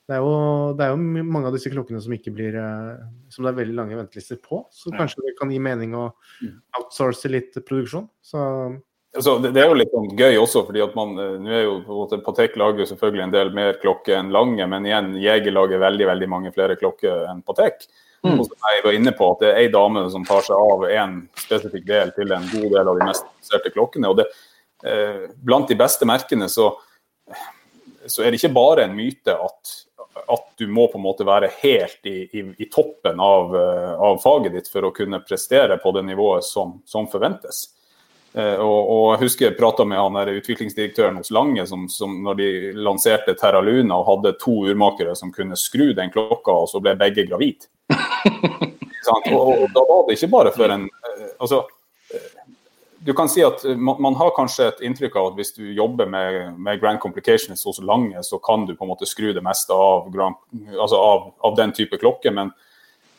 Det er, jo, det er, jo, mange av disse klokkene som ikke blir eh, Som det er veldig lange ventelister på. Så kanskje det kan gi mening å mm. outsource litt produksjon. Så altså, det, er jo litt sånn gøy også, fordi at man eh, nå er jo Patek lager jo selvfølgelig en del mer klokker enn Lange, men igjen, Jeger lager veldig veldig mange flere klokker enn Patek. Mm. Og som jeg var inne på, at det er ei dame som tar seg av én spesifikk del til en god del av de mest avanserte klokkene. og det, eh, Blant de beste merkene så, så er det ikke bare en myte at at du må på en måte være helt i, i, i toppen av, uh, av, faget ditt for å kunne prestere på det nivået som, som forventes. Uh, og, og, jeg husker jeg prata med han der utviklingsdirektøren hos Lange, som, som når de lanserte Terra Luna og hadde to urmakere som kunne skru den klokka, og så ble begge gravid. og, og, da var det ikke bare for en uh, altså, du kan si at man, man, har kanskje et inntrykk av at hvis du jobber med, med grand complications hos Lange, så kan du på en måte skru det meste av, grand, altså av, av den type klokke. Men,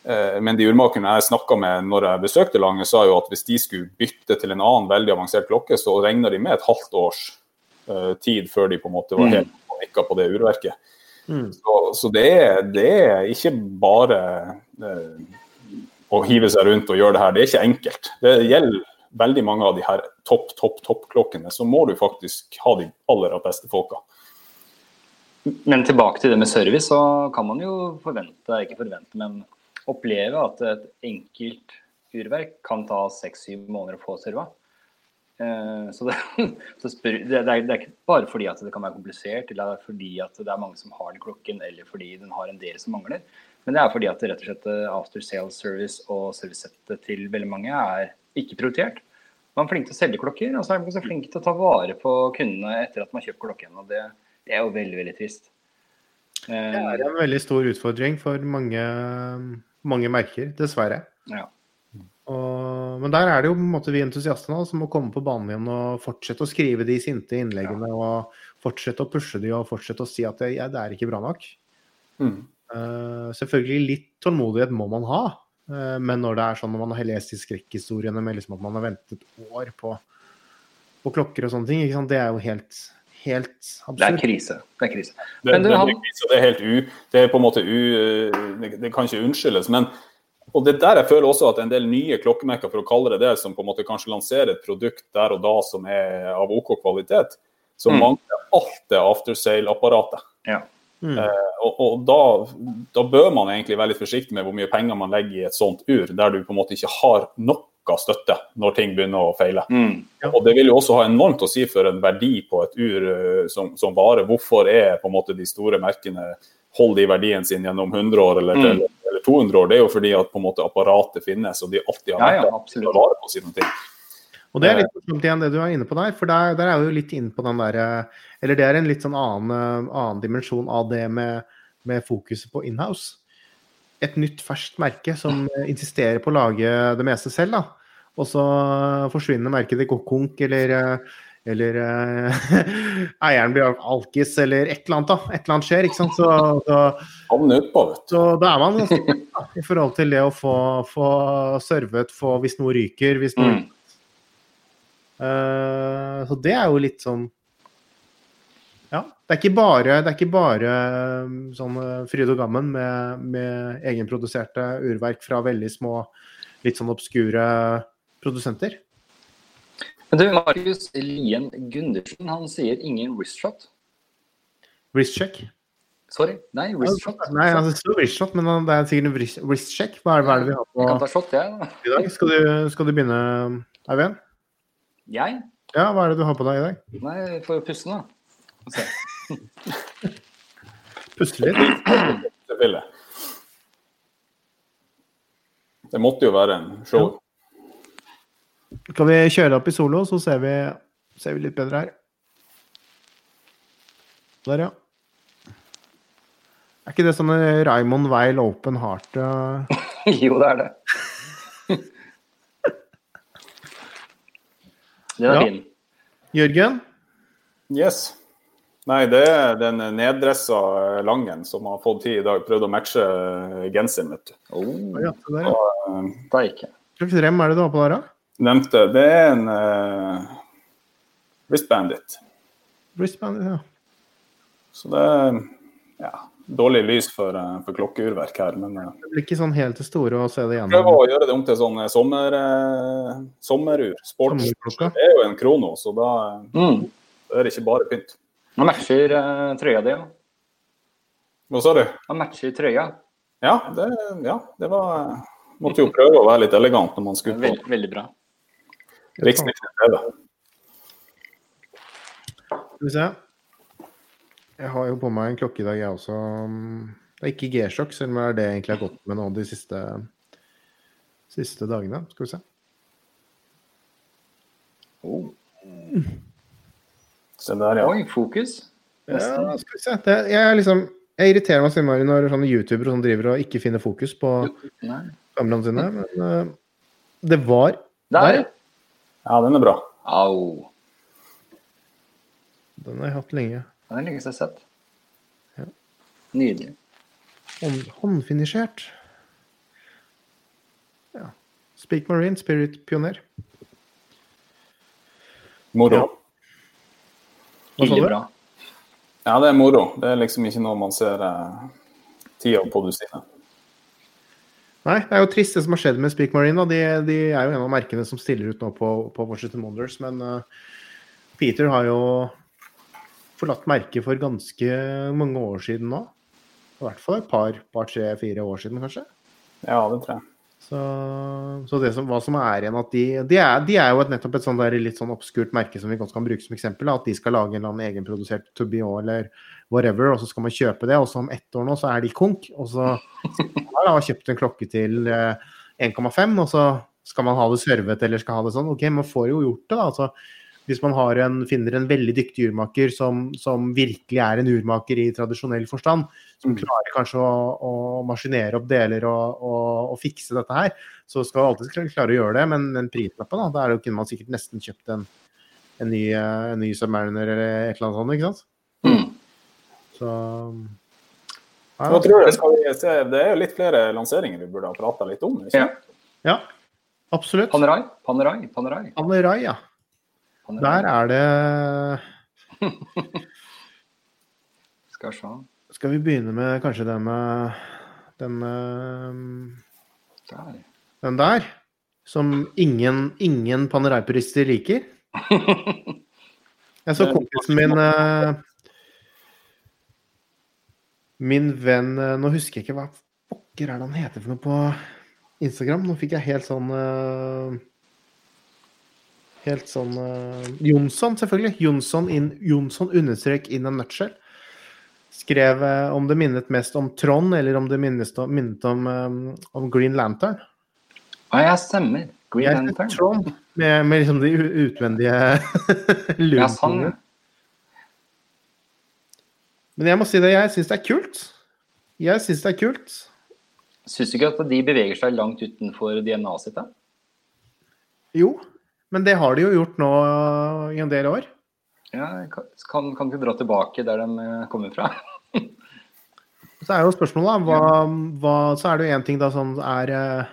eh, men de urmakerne jeg snakka med når jeg besøkte Lange, sa jo at hvis de skulle bytte til en annen veldig avansert klokke, så regner de med et halvt års eh, tid før de på en måte var mm. helt panikka på det urverket. Mm. Så, så det, er, det, er, ikke bare eh, å hive seg rundt og gjøre det her. Det er ikke enkelt. Det gjelder veldig mange av de her topp, topp, topp-klokkene, så må du faktisk ha de aller beste folka. Men tilbake til det med service, så kan man jo forvente, ikke forvente, men oppleve at et enkelt urverk kan ta seks-syv måneder å få serva. Eh, så, det, så spør, det, er, det, er, ikke bare fordi at det kan være komplisert, eller fordi at det er mange som har den klokken, eller fordi den har en del som mangler. Men det er fordi at rett og slett eh, after sales service og servicesettet til veldig mange er ikke prioritert. Man er flink til å selge klokker, og så er man også flink til å ta vare på kundene etter at man har kjøpt klokken. og det, det, er jo veldig, veldig trist. Det er en veldig stor utfordring for mange, mange merker, dessverre. Ja. Og, men der er det jo på en måte vi entusiastene som må komme på banen igjen og fortsette å skrive de sinte innleggene ja. og fortsette å pushe de og fortsette å si at det, ja, det er ikke bra nok. Mm. Uh, selvfølgelig litt tålmodighet må man ha. Eh, men når det er sånn når man har lest de skrekkhistoriene med liksom at man har ventet år på, på klokker og sånne ting, det er jo helt, helt absurd. Det er krise. Det er krise. Det, det, krise, det, er helt u... Det er på en måte u... Det, kan ikke unnskyldes. men og det der jeg føler også at en del nye klokkemerker, for å kalle det det, som på en måte kanskje lanserer et produkt der og da som er av OK kvalitet, så mm. mangler alt det aftersale-apparatet. Ja. Mm. Eh, og, og da, da, bør man egentlig være litt forsiktig med hvor mye penger man legger i et sånt ur, der du på en måte ikke har noe støtte når ting begynner å feile. Mm. Ja. Og Det vil jo også ha enormt å si for en verdi på et ur uh, som, som varer. Hvorfor er på en måte de store merkene holder de verdien sin gjennom 100 år eller, mm. eller, eller, 200 år? Det er jo fordi at på en måte apparatet finnes, og de alltid har vært ja, ja, vare på sine ting. Og det er litt morsomt igjen det du er inne på der, for der, der er jo litt inne på den derre Eller det er en litt sånn annen, annen dimensjon av det med, med fokuset på inhouse. Et nytt, ferskt merke som insisterer på å lage det meste selv, da. Og så forsvinner merket til konk, eller, eller eieren blir alkis, eller et eller annet. da, Et eller annet skjer, ikke sant. Så, så, så da er man ganske i forhold til det å få, få servet, få hvis noe ryker, hvis noe mm Uh, så det er jo litt sånn Ja. Det er ikke bare, det er ikke bare um, sånn uh, fryd og gammen med, med egenproduserte urverk fra veldig små, litt sånn obskure produsenter. Men du, Marius Lien Gundersen, han sier ingen wristshot. Wristcheck? Sorry. Nei, wristshot. Nei, han sier wristshot, men det er sikkert en wristcheck. Hva, er det vi har på Jeg kan ta shot. Ja, I dag skal du, skal du begynne, Eivind? Jeg? Ja, hva er det du har på deg i dag? Nei, for å puste, da. puste litt? Det måtte jo være en show. Ja. Kan vi kjøre opp i solo, så ser vi, ser vi litt bedre her. Der, ja. Er ikke det sånn Raymond Weil Open Heart? Uh... jo, det er det. Den er Ja. fin. Jørgen? Yes. Nei, det er den neddressa Langen som har fått tid i dag. Prøvd å matche genseren, vet du. Oh, Ja, det. Hva slags rem er det du har på der, da? Nevnte Det er en uh, wristbandit. Wristbandit, ja. Så det ja, dårlig lys for, eh, for klokkeurverk her, men eh, Det blir ikke sånn helt til store å se det prøv Prøve å gjøre det om til sånn eh, sommer, sommerur. Sports. Sommerklokka. Det er jo en krono, så da Mm. er det ikke bare pynt. Han matcher uh, trøya di, da. Hva sa du? Han matcher trøya. Ja, det, ja, det var Måtte jo prøve å være litt elegant når man skulle på Veldig, veldig bra. Riksnytt TV. Skal vi se. Jeg har jo på meg en klokke i dag, jeg også. Det er ikke G-sjokk, selv om det er det jeg egentlig har gått med nå de siste, siste dagene. Skal vi se. Oh. Se der, ja. Oi, fokus. Ja, skal vi se. Det, jeg, er liksom, jeg irriterer meg så innmari når sånne youtubere som driver og ikke finner fokus på kameraene sine. Men eh, det var Der. Ja, den er bra. Au. Den har jeg hatt lenge. Den er jeg har sett. Ja. Nydelig. Hånd, håndfinisjert. Ja. Speak Marine, Spirit Pioner. Moro. Ja. Du? bra. Ja, det er moro. Det er liksom ikke noe man ser eh, tida på dusinet. Nei, det er jo trist det som har skjedd med Speak Marine. Da. De, de er jo en av merkene som stiller ut nå på, på Washington Wonders. Men uh, Peter har jo forlatt merket for ganske mange år siden nå. I hvert fall et par, par tre, fire år siden, kanskje. Ja, det tror jeg. Så, så det som, hva som er igjen, at de, de, er, de er jo et, nettopp et sånn der litt sånn obskurt merke som vi godt kan bruke som eksempel. At de skal lage en eller annen egenprodusert Tubio eller whatever, og så skal man kjøpe det. Og så om ett år nå så er de konk. Og så har man kjøpt en klokke til eh, 1,5, og så skal man ha det servet eller skal ha det sånn. Ok, man får jo gjort det, da. altså hvis man har en, finner en veldig dyktig urmaker som, som virkelig er en urmaker i tradisjonell forstand, som Mm. klarer kanskje å, å maskinere opp deler og, og, og fikse dette her, så skal man alltid klare å gjøre det. Men den prislappen, da, da er kunne man sikkert nesten kjøpt en, en, ny, en ny Submariner eller et eller annet sånt, ikke sant? Mm. Så ja, tror jeg Skal vi se? Det er jo litt flere lanseringer vi burde ha prata litt om. Ikke? Ja. ja, absolutt. Panerai, Panerai, Panerai. Panerai, ja. Der er det Skal vi se. Skal vi begynne med kanskje den med den, Der. den der? Som ingen, ingen Panerai-purister liker. Jeg så kompisen min eh, Min venn eh, Nå husker jeg ikke hva pokker er det han heter for noe på Instagram. Nå fikk jeg helt sånn eh, Helt sånn uh, Jonsson, selvfølgelig. Jonsson, in, Jonsson understrek in a nutshell. Skrev uh, om det minnet mest om Trond, eller om det minnet om, minnet om, um, om Green Lantern. Ja, jeg stemmer. Green Jeg Lantern. Trond, med, med liksom de utvendige utvendige Ja, sånn. lunene. Men jeg må si det, jeg syns det er kult. Jeg syns det er kult. Syns du ikke at de beveger seg langt utenfor DNA-et sitt? da? Jo, men det har de jo gjort nå i en del år. Ja, kan, kan du dra tilbake der de eh, kommer fra? Så er jo spørsmålet, hva, hva Så er det jo én ting, da, sånn er eh,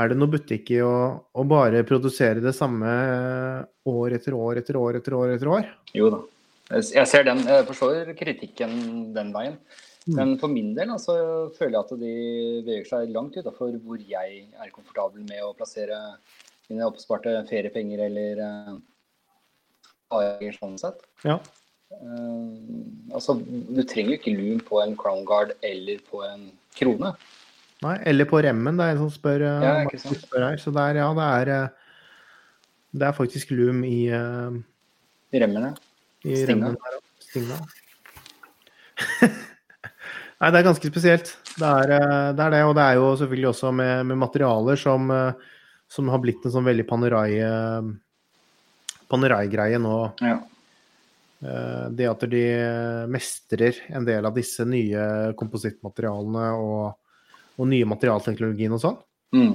Er det noe butikk i å, å bare produsere det samme eh, år etter år etter år etter år etter år? Jo da. Jeg jeg ser den, jeg forstår kritikken den veien. Men for min del altså, føler jeg at de beveger seg langt utafor hvor jeg er komfortabel med å plassere mine oppsparte feriepenger eller uh, sånn sett. Ja. Uh, altså, du trenger jo ikke lun på en Crown Guard eller på en krone. Nei, eller på remmen, det er en som spør, eh, Ja, spør her. Så der, ja, det er Det er faktisk lum i, eh, Remmene. i Stinga. remmen her. Stinga. Nei, det er ganske spesielt. Det er, det er det, og det er jo selvfølgelig også med, med materialer som, eh, som har blitt en sånn veldig eh, Panerai-greie nå. Ja. Eh, Det at de mestrer en del av disse nye komposittmaterialene og, og nye materialteknologien og sånn. Mm.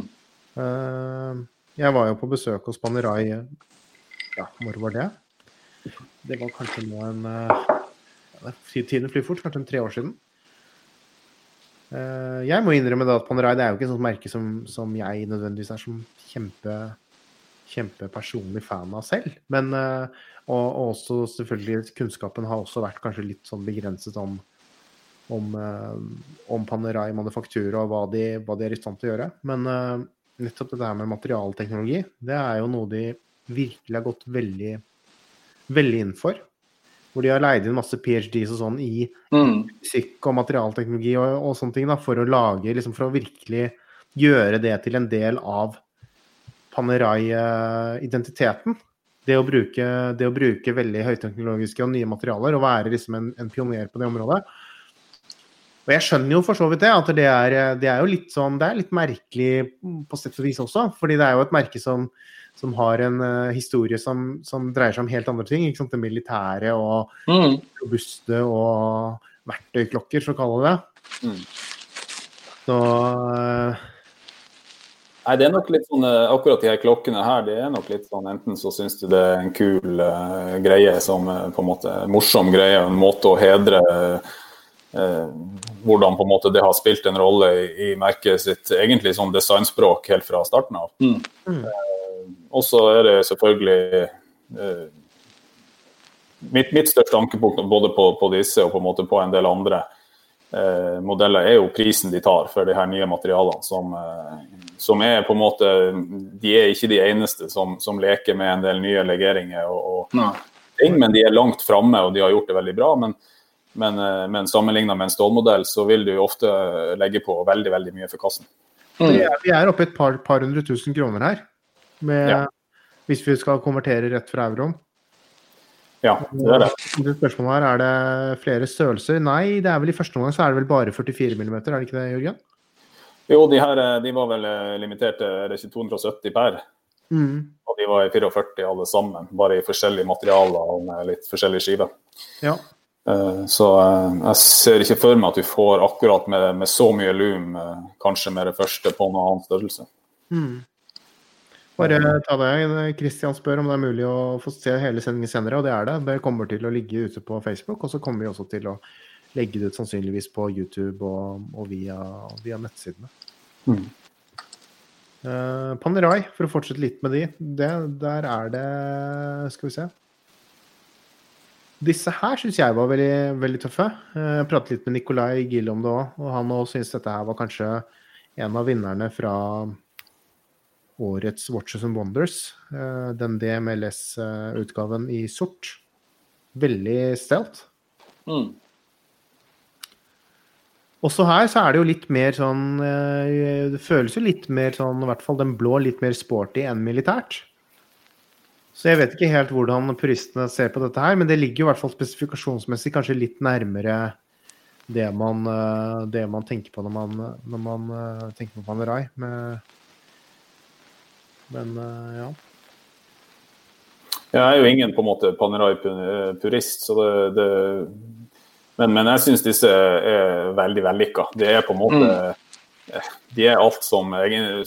Eh, jeg var jo på besøk hos Panerai Ja, når var det? Det var kanskje nå en Tiden flyr fort, kanskje en tre år siden. Eh, jeg må innrømme da at Panerai det er jo ikke et sånt merke som, som jeg nødvendigvis er som kjempe, kjempepersonlig fan av selv. Men, uh, og, og, også selvfølgelig kunnskapen har også vært kanskje litt sånn begrenset om, om, uh, om Panerai manufaktura og hva de, hva de, er i stand til å gjøre. Men nettopp dette her med materialteknologi, det er jo noe de virkelig har gått veldig, veldig inn for. Hvor de har leid inn masse PhDs og sånn i mm. og materialteknologi og, og, sånne ting da, for å lage liksom For å virkelig gjøre det til en del av Panerai-identiteten. Det det å bruke veldig høyteknologiske og nye materialer og være liksom en, en pioner på det området. Og jeg skjønner jo for så vidt det, at det er, det er jo litt sånn Det er litt merkelig på sett og vis også, fordi det er jo et merke som som har en uh, historie som, som, dreier seg om helt andre ting. Det militære og mm. robuste og verktøyklokker, for å kalle det mm. Så uh, Nei, det er nok litt sånn, eh, Akkurat de her klokkene her, det er nok litt sånn enten så syns du det er en kul uh, greie, som på en måte morsom greie, en måte å hedre hvordan på en måte det har spilt en rolle i, i merket sitt egentlig sånn designspråk helt fra starten av. Mm. Og så er det selvfølgelig eh, mitt, mitt, største ankepunkt både på, på, disse og på en måte på en del andre eh, modeller, er jo prisen de tar for de her nye materialene. Som, eh, som, er på en måte De er ikke de eneste som, som leker med en del nye legeringer og, og ting, men de er langt framme og de har gjort det veldig bra. men men, eh, men sammenlignet med en stålmodell, så vil du ofte legge på veldig veldig mye for kassen. Mm. Vi er oppe i et par, par hundre tusen kroner her med, ja. hvis vi skal konvertere rett fra euroen. Ja, det er det. det spørsmålet her, Er det flere størrelser? Nei, det er vel i første omgang så er det vel bare 44 mm, er det ikke det, Jørgen? Jo, de her de var vel limiterte, eller ikke 270 per. Mm. Og de var i 44 alle sammen, bare i forskjellige materialer og med litt forskjellige skiver. Ja. Eh, så eh, jeg ser ikke for meg at du får akkurat med, med så mye loom, kanskje med det første på noen annen størrelse. Mm. Bare ta det. Kristian spør om det er mulig å få se hele sendingen senere, og det er det. Det kommer til å ligge ute på Facebook, og så kommer vi også til å legge det ut sannsynligvis på YouTube og, og via, via, nettsidene. Mm. Uh, Panerai, for å fortsette litt med de, det, der er det Skal vi se. Disse her syns jeg var veldig, veldig tøffe. Uh, jeg pratet litt med Nikolai Gill om det òg, og han òg syns dette her var kanskje en av vinnerne fra årets Watches and Wonders. Eh, den DMLS-utgaven i sort. Veldig stelt. Mm. Også her så er det jo litt mer sånn eh, Det føles jo litt mer sånn, i hvert fall den blå, litt mer sporty enn militært. Så jeg vet ikke helt hvordan puristene ser på dette her, men det ligger jo i hvert fall spesifikasjonsmessig kanskje litt nærmere det man, eh, det man tenker på når man, når man tenker på Panerai. med men uh, ja. Jeg er jo ingen på en måte Panerai-purist, så det, det, men, men, jeg syns disse er veldig vellykka. Det er på en måte mm. De er alt som,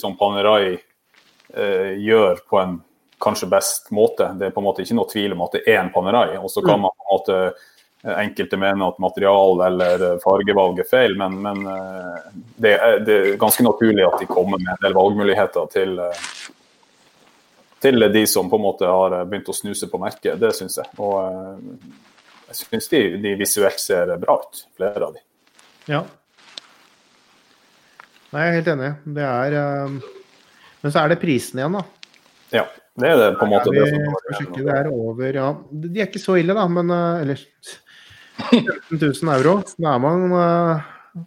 som Panerai eh, gjør på en kanskje best måte. Det er på en måte ikke noe tvil om at det er en Panerai. Og så kan mm. man på en måte enkelte mene at material eller fargevalg er feil, men, men det, er, det, er, ganske naturlig at de kommer med en del valgmuligheter til, til de som på en måte har begynt å snuse på merket. Det syns jeg. Og eh, jeg syns de, de, visuelt ser bra ut, flere av de. Ja. Nei, jeg er helt enig. Det er um... Men så er det prisen igjen, da. Ja, det er det på en måte. det, som det er over, ja. De er ikke så ille, da, men Eller 15 000 euro. Da er man i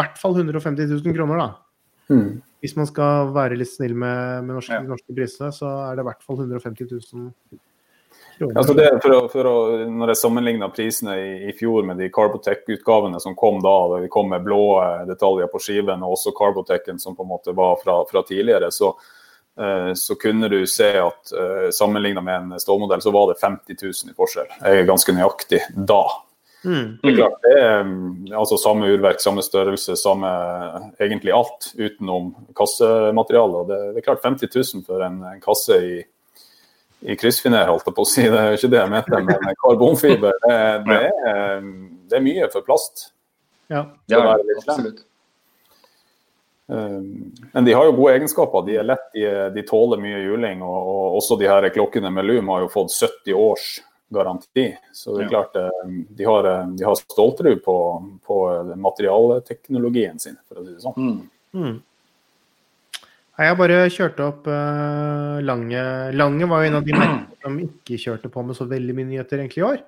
hvert fall 150 000 kroner, da. Mm hvis man skal være litt snill med, med norske, ja. norske prisene, så er det i hvert fall 150 000 Altså det, for å, for å, når jeg sammenligna prisene i, i, fjor med de Carbotech-utgavene som kom da, da vi kom med blå detaljer på skiven, og også Carbotechen som på en måte var fra, fra tidligere, så, uh, så, kunne du se at uh, sammenligna med en stålmodell, så var det 50 000 i forskjell. Jeg er ganske nøyaktig da. Mm. Det er klart, det er mm, altså samme urverk, samme størrelse, samme egentlig alt utenom kassemateriale. Og det, det er klart 50 000 for en, en kasse i, i kryssfiner, holdt jeg på å si. Det er jo ikke det jeg mente, men karbonfiber, det, det, er, det er mye for plast. Ja. Det er det, litt absolutt. Um, Men de har jo gode egenskaper. De er lett, de, de tåler mye juling. Og, og også de her klokkene med Lum har jo fått 70 års garanti. Så det er klart eh, de har, eh, de har ståltro på, på materialteknologien sin, for å si det sånn. Mm. Mm. Nei, Jeg bare kjørte opp uh, Lange. Lange var jo en av de merkene som ikke kjørte på med så veldig mye nyheter egentlig i år.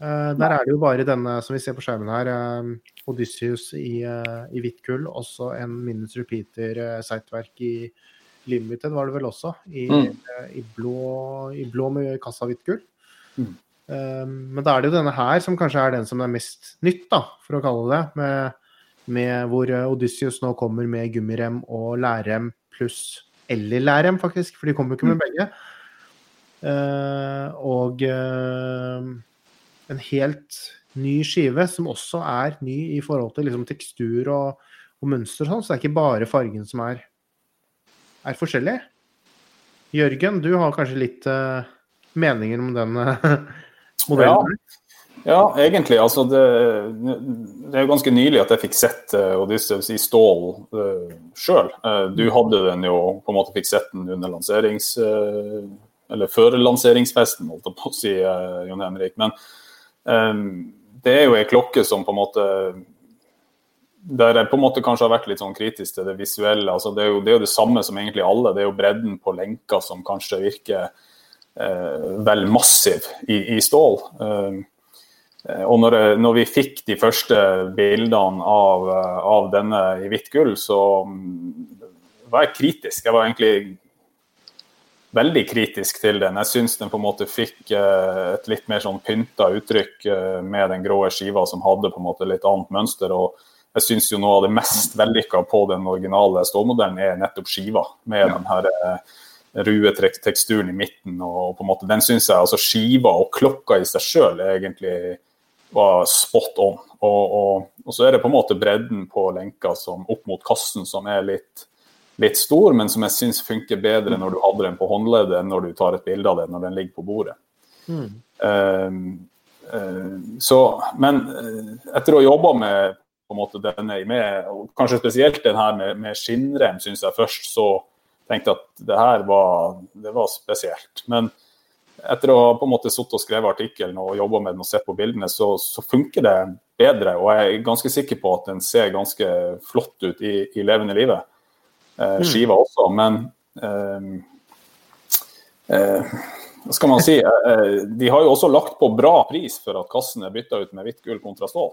Uh, der er det jo bare denne som vi ser på skjermen her, uh, Odysseus i, uh, i hvitt gull. Også en minus repeater uh, siteverk i limited, var det vel også. I, Mm. i, blå, i blå med kassa hvitt gull. Mm. Eh, men da er det jo denne her som kanskje er den som er mest nytt, da, for å kalle det. Med, med hvor eh, Odysseus nå kommer med gummirem og lærrem pluss eller lærrem, faktisk, for de kommer jo ikke med begge. Uh, og uh, en helt ny skive som også er ny i forhold til liksom, tekstur og, og mønster og sånn, så det er ikke bare fargen som er, er forskjellig. Jørgen, du har kanskje litt eh, meninger om den eh, modellen? Ja, egentlig. Altså det, det er jo ganske nylig at jeg fikk sett uh, Odysseus i stål uh, sjøl. du hadde den jo på en måte fikk sett den under lanserings... eh, eller før lanseringsfesten, holdt jeg på å si, Jon Henrik. Men um, det er jo ei klokke som på en måte Der jeg på en måte kanskje har vært litt sånn kritisk til det visuelle. altså Det er jo det, er jo det samme som egentlig alle. Det er jo bredden på lenka som kanskje virker eh, vel massiv i, i stål. Eh, eh, og når, når vi fikk de første bildene av, eh, av denne i hvitt gull, så mm, var jeg kritisk. Jeg var egentlig veldig kritisk til den. Jeg syns den på en måte fikk eh, et litt mer sånn pynta uttrykk eh, med den grå skiva som hadde på en måte litt annet mønster. og jeg syns jo noe av det mest vellykka på den originale stålmodellen er nettopp skiva. Med Ja. den her eh, rue teksturen i midten. og på en måte Den syns jeg altså skiva og klokka i seg sjøl egentlig var spot on. Og, og, og så er det på en måte bredden på lenka som opp mot kassen som er litt, litt stor, men som jeg syns funker bedre når du hadde den på håndleddet enn når du tar et bilde av den når den ligger på bordet. Mm. Uh, uh, så, men eh, etter å ha jobba med på en måte denne med, og kanskje spesielt den her med, med skinnrem, syns jeg først så tenkte at det her var, det var spesielt. Men etter å ha på en måte sittet og skrevet artikkelen og jobba med den og sett på bildene, så, så funker det bedre. Og jeg er ganske sikker på at den ser ganske flott ut i, i levende livet. Eh, skiva også, men eh, eh, hva skal man si? Eh, de har jo også lagt på bra pris for at kassen er bytta ut med hvitt gull kontra stål.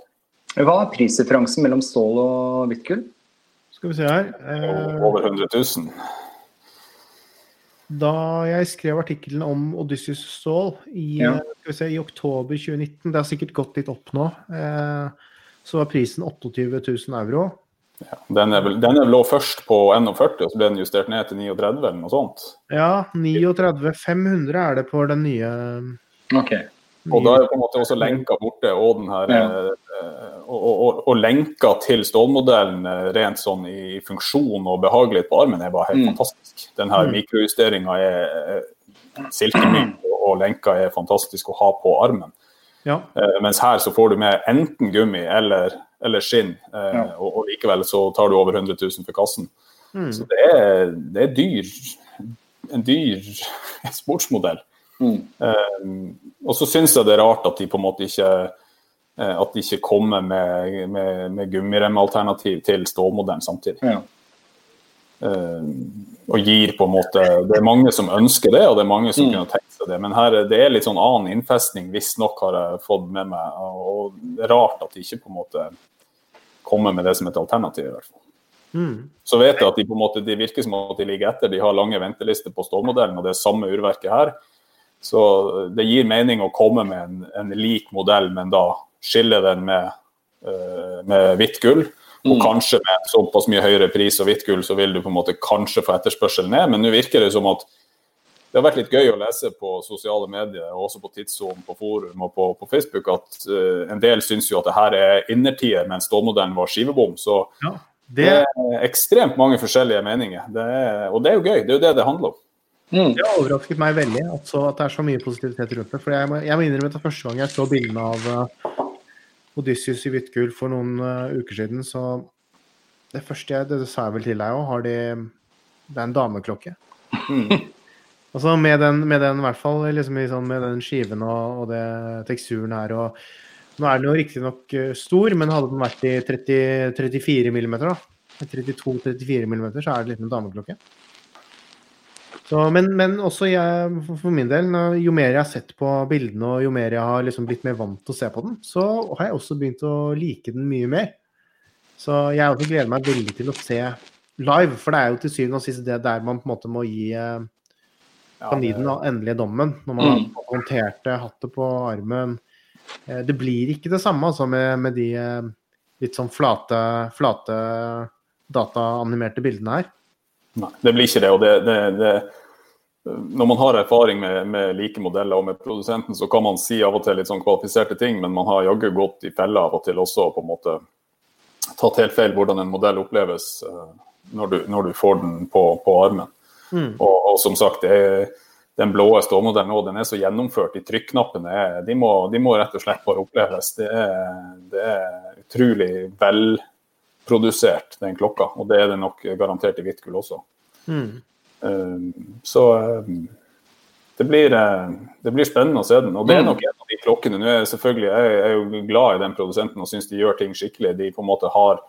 Hva er prisdifferansen mellom stål og hvitt gull? Skal vi se her. Eh, Over 100 000. Da jeg skrev artikkelen om Odysseus Stål i, Ja. eh, se, i oktober 2019, det har sikkert gått litt opp nå, eh, så var prisen 28 000 euro. Den, er vel, den er lå først på 41, og så ble den justert ned til 39 eller noe sånt. Ja, 39 500 er det på den nye. Ok. Og da er det på en måte også lenka borte, og, den her, Ja. Og, og, og lenka til stålmodellen eh, rent sånn i funksjon og behagelighet på armen er bare helt Mm. fantastisk. Den her Mm. mikrojusteringa er eh, silkemyk, og, lenka er fantastisk å ha på armen. Ja. Eh, mens her så får du med enten gummi eller, eller skinn, eh, Ja. og, og likevel så tar du over 100 000 for kassen. Mm. Så det er, det er dyr, en dyr sportsmodell. Mm. Eh, og så syns jeg det er rart at de på en måte ikke at de ikke kommer med, med, med gummiremalternativ til stålmodellen samtidig. Ja. Eh, og gir på en måte Det er mange som ønsker det, og det er mange som Mm. kunne tenkt seg det. Men her er- det er litt sånn annen innfestning, visstnok har jeg fått med meg. Og det er rart at de ikke på en måte kommer med det som et alternativ. i hvert fall. Mm. Så vet jeg at de på en måte, de virker som at de ligger etter. De har lange ventelister på stålmodellen, og det er samme urverket her. Så det gir mening å komme med en, en lik modell, men da skille den med, eh, med hvitt gull. Og Mm. kanskje med såpass mye høyere pris og hvitt gull, så vil du på en måte kanskje få etterspørsel ned. Men nå virker det som at det har vært litt gøy å lese på sosiale medier, og også på Tidssonen, på forum og på, på Facebook, at uh, en del syns jo at det her er innertier, mens stålmodellen var skivebom. Så ja, det... det... er ekstremt mange forskjellige meninger. Det er, og det er jo gøy. Det er jo det det handler om. Mm. Det har overrasket meg veldig altså, at det er så mye positivitet rundt det. For jeg, må, jeg må innrømme at første gang jeg så bildene av uh, Odysseus i hvitt gull for noen uh, uker siden, så det første jeg, det sa jeg vel til deg òg, har de Det er en dameklokke. Mm. altså med den, med den, i hvert fall liksom, sånn, med den skiven og, og det teksturen her og Nå er den jo riktignok uh, stor, men hadde den vært i 30, 34 mm, 32-34 mm, så er det litt en dameklokke. Så, men, men, også jeg, for min del, jo mer jeg har sett på bildene og jo mer jeg har liksom blitt mer vant til å se på den, så har jeg også begynt å like den mye mer. Så jeg også gleder meg veldig til å se live, for det er jo til syvende og sist det der man på en måte må gi eh, kandidaten den endelige dommen. Når man mm. har håndtert det, hatt det på armen. Eh, det blir ikke det samme altså, med, med de eh, litt sånn flate, flate dataanimerte bildene her. Nei, det blir ikke det. og det, det, det når man har erfaring med, med, like modeller og med produsenten, så kan man si av og til litt sånn kvalifiserte ting, men man har jaggu gått i fella av og til også på en måte tatt helt feil hvordan en modell oppleves uh, når, du, når, du, får den på, på armen. Mm. Og, og, som sagt, er, den blå stålmodellen nå, den er så gjennomført. De trykknappene de må, de må rett og slett bare oppleves. Det er, det er utrolig vel produsert, den klokka. Og det er det nok garantert i hvitt gull også. Mm. Um, så um, det, blir, uh, det blir, spennende å se den. Og det er mm. nok en av de klokkene. Nå er jeg selvfølgelig jeg er jo glad i den produsenten og syns de gjør ting skikkelig. De på en måte har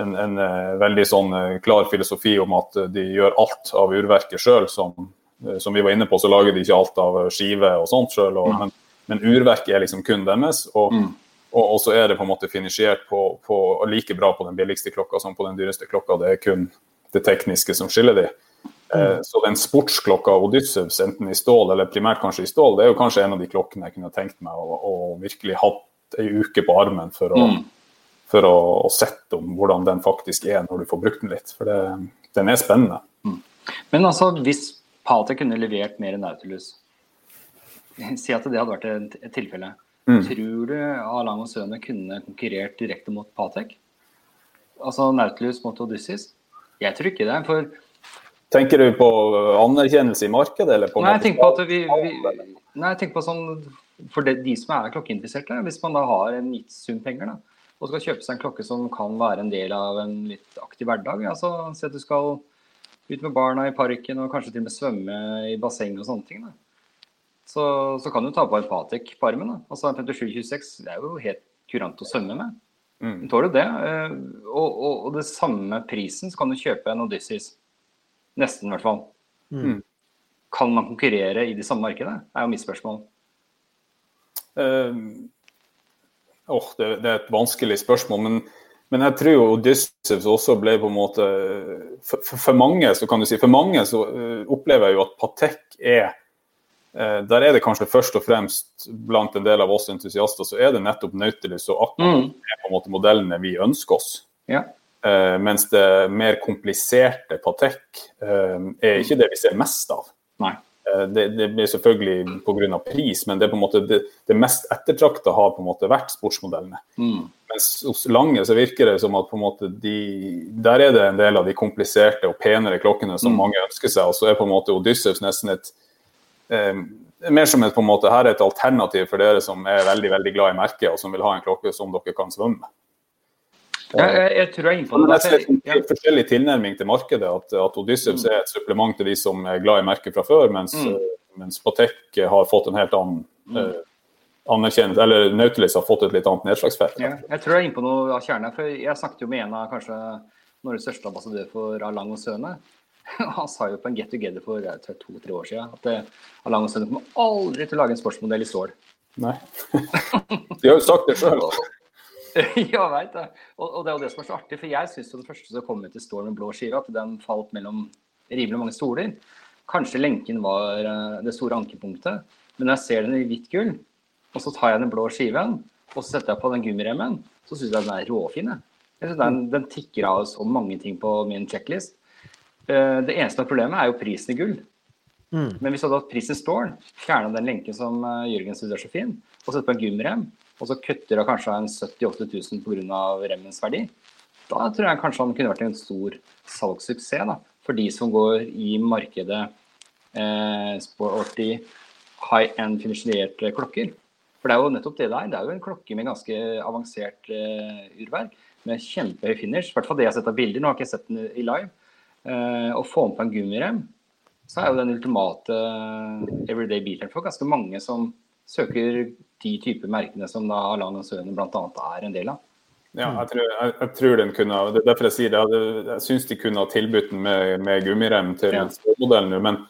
en, en uh, veldig sånn uh, klar filosofi om at de gjør alt av urverket sjøl. Som, som, vi var inne på, så lager de ikke alt av skive og sånt sjøl. Mm. Men, men, urverket er liksom kun deres. og mm. Og, så er det på en måte finansiert på, på, like bra på den billigste klokka som på den dyreste klokka. Det er kun det tekniske som skiller de. Eh, mm. så den sportsklokka Odysseus, enten i stål eller primært kanskje i stål, det er jo kanskje en av de klokkene jeg kunne tenkt meg å, å virkelig hatt ei uke på armen for å, mm. for å, å sette om hvordan den faktisk er når du får brukt den litt. For det, den er spennende. Mm. Men altså, hvis Pater kunne levert mer enn Nautilus, si at det hadde vært et tilfelle. Mm. Tror du Alang og Søne kunne konkurrert direkte mot Patek? Altså Nautilus mot Odysseus? Jeg tror ikke det. for Tenker du på anerkjennelse i markedet? Eller på nei, jeg tenker på vi, vi, nei, jeg tenker på sånn For det, de som er klokkeinteresserte, hvis man da har en gitt sum penger da, og skal kjøpe seg en klokke som kan være en del av en litt aktiv hverdag altså Si at du skal ut med barna i parken og kanskje til og med svømme i basseng og sånne ting. da så, så kan du ta på en Patek på armen. Da. Altså en 5726 det er jo helt kurant å svømme med. Mm. Tåler du det? Eh, og, og, og, det samme prisen så kan du kjøpe en Odysseus. Nesten, i hvert fall. Mm. mm. Kan man konkurrere i det samme markedet? er jo mitt spørsmål. Uh, oh, det, det, er et vanskelig spørsmål, men, men jeg tror jo Odysseus også ble på en måte For, for, for mange så kan du si, for mange så uh, opplever jeg jo at Patek er Eh, der er det kanskje først og fremst blant en del av oss entusiaster, så er det nettopp Nautilus og Aqua mm. er på en måte modellene vi ønsker oss. Ja. Uh, mens det mer kompliserte Patek uh, er ikke det vi ser mest av. Uh, det, det blir selvfølgelig pga. pris, men det, er på en måte det, det mest ettertrakta har på en måte vært sportsmodellene. Mm. Mens hos Lange så virker det som at på en måte de, der er det en del av de kompliserte og penere klokkene som mm. mange ønsker seg, og så er på en måte Odysseus nesten et eh, mer som et, på en måte, her er et alternativ for dere som er veldig veldig glad i merket, og som vil ha en klokke som dere kan svømme. Ja, jeg, jeg, tror jeg er inne på det. Det er en forskjellig tilnærming til markedet. At, at Odysseus er et supplement til de som er glad i merket fra før, mens, mm. Eh, mens Patek har fått en helt annen mm. anerkjent, anerkjennelse, eller Nautilus har fått et litt annet nedslagsfelt. Ja, jeg tror jeg er inne på noe av kjernen. for Jeg snakket jo med en av kanskje Norges største ambassadør for Alang og Søne. Han sa jo på en get together for to-tre år siden at Alain Alang og Sønne kommer aldri til å lage en sportsmodell i stål. Nei. De har jo sagt det sjøl. ja, veit det. Og, og, det er jo det som er så artig. For jeg syns det første som kom ut i stål med blå skive, at den falt mellom rimelig mange stoler. Kanskje lenken var eh, det store ankepunktet. Men når jeg ser den i hvitt gull, og så tar jeg den blå skiven, og så setter jeg på den gummiremmen, så syns jeg den er råfin. Jeg synes den, den tikker av så mange ting på min checklist. Eh, det eneste problemet er jo prisen i gull. Mm. Men hvis du hadde hatt prisen stål, fjerna den lenken som uh, Jørgen studerer så fin, og sett på en gymrem, og så kutter av kanskje en 70 000-80 000 pga. remmens verdi, da tror jeg kanskje han kunne vært en stor salgssuksess da, for de som går i markedet eh, sporty high end finisjerte klokker. For det er jo nettopp det der. Det er jo en klokke med ganske avansert eh, urverk. Med kjempehøy finish. I hvert fall det jeg har sett av bilder. Nå har jeg ikke sett den i live. Uh, å få med på en gummirem, så er jo den ultimate uh, everyday bileren for ganske mange som søker de typer merkene som da Alan og Søne bl.a. er en del av. Ja, jeg tror, jeg, jeg tror, den kunne det er Derfor jeg sier det. Jeg, jeg syns de kunne ha tilbudt den med, med gummirem til ja. nå. Men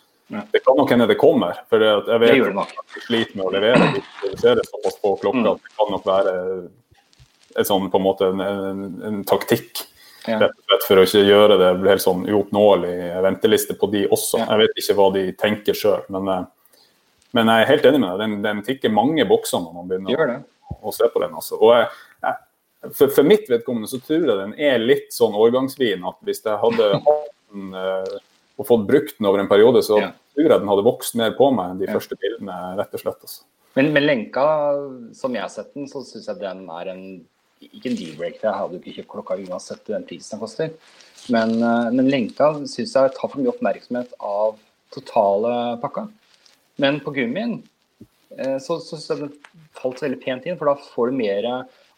det kan nok hende det kommer. For jeg vet at de sliter med å levere de produserer såpass på klokka mm. at det kan nok være en, sånn, på en, måte, en, en, en taktikk. Ja. Rett og slett for å ikke gjøre det helt sånn uoppnåelig venteliste på de også. Ja. Jeg vet ikke hva de tenker sjøl, men, eh, men, jeg er helt enig med deg. Den, den tikker mange bokser når man begynner å, å, se på den. Altså. Og jeg, jeg, for, for, mitt vedkommende så tror jeg den er litt sånn årgangsvin at hvis jeg hadde hatt den uh, og fått brukt den over en periode, så ja. tror jeg den hadde vokst mer på meg enn de første bildene, rett og slett. Altså. Men med lenka, som jeg har sett den, så syns jeg den er en ikke en deal-breaker, jeg hadde jo ikke kjøpt klokka uansett den prisen den koster. Men, eh, men lenka syns jeg tar for mye oppmerksomhet av totale pakka. Men på gummien eh, så syns jeg den falt veldig pent inn, for da får du mer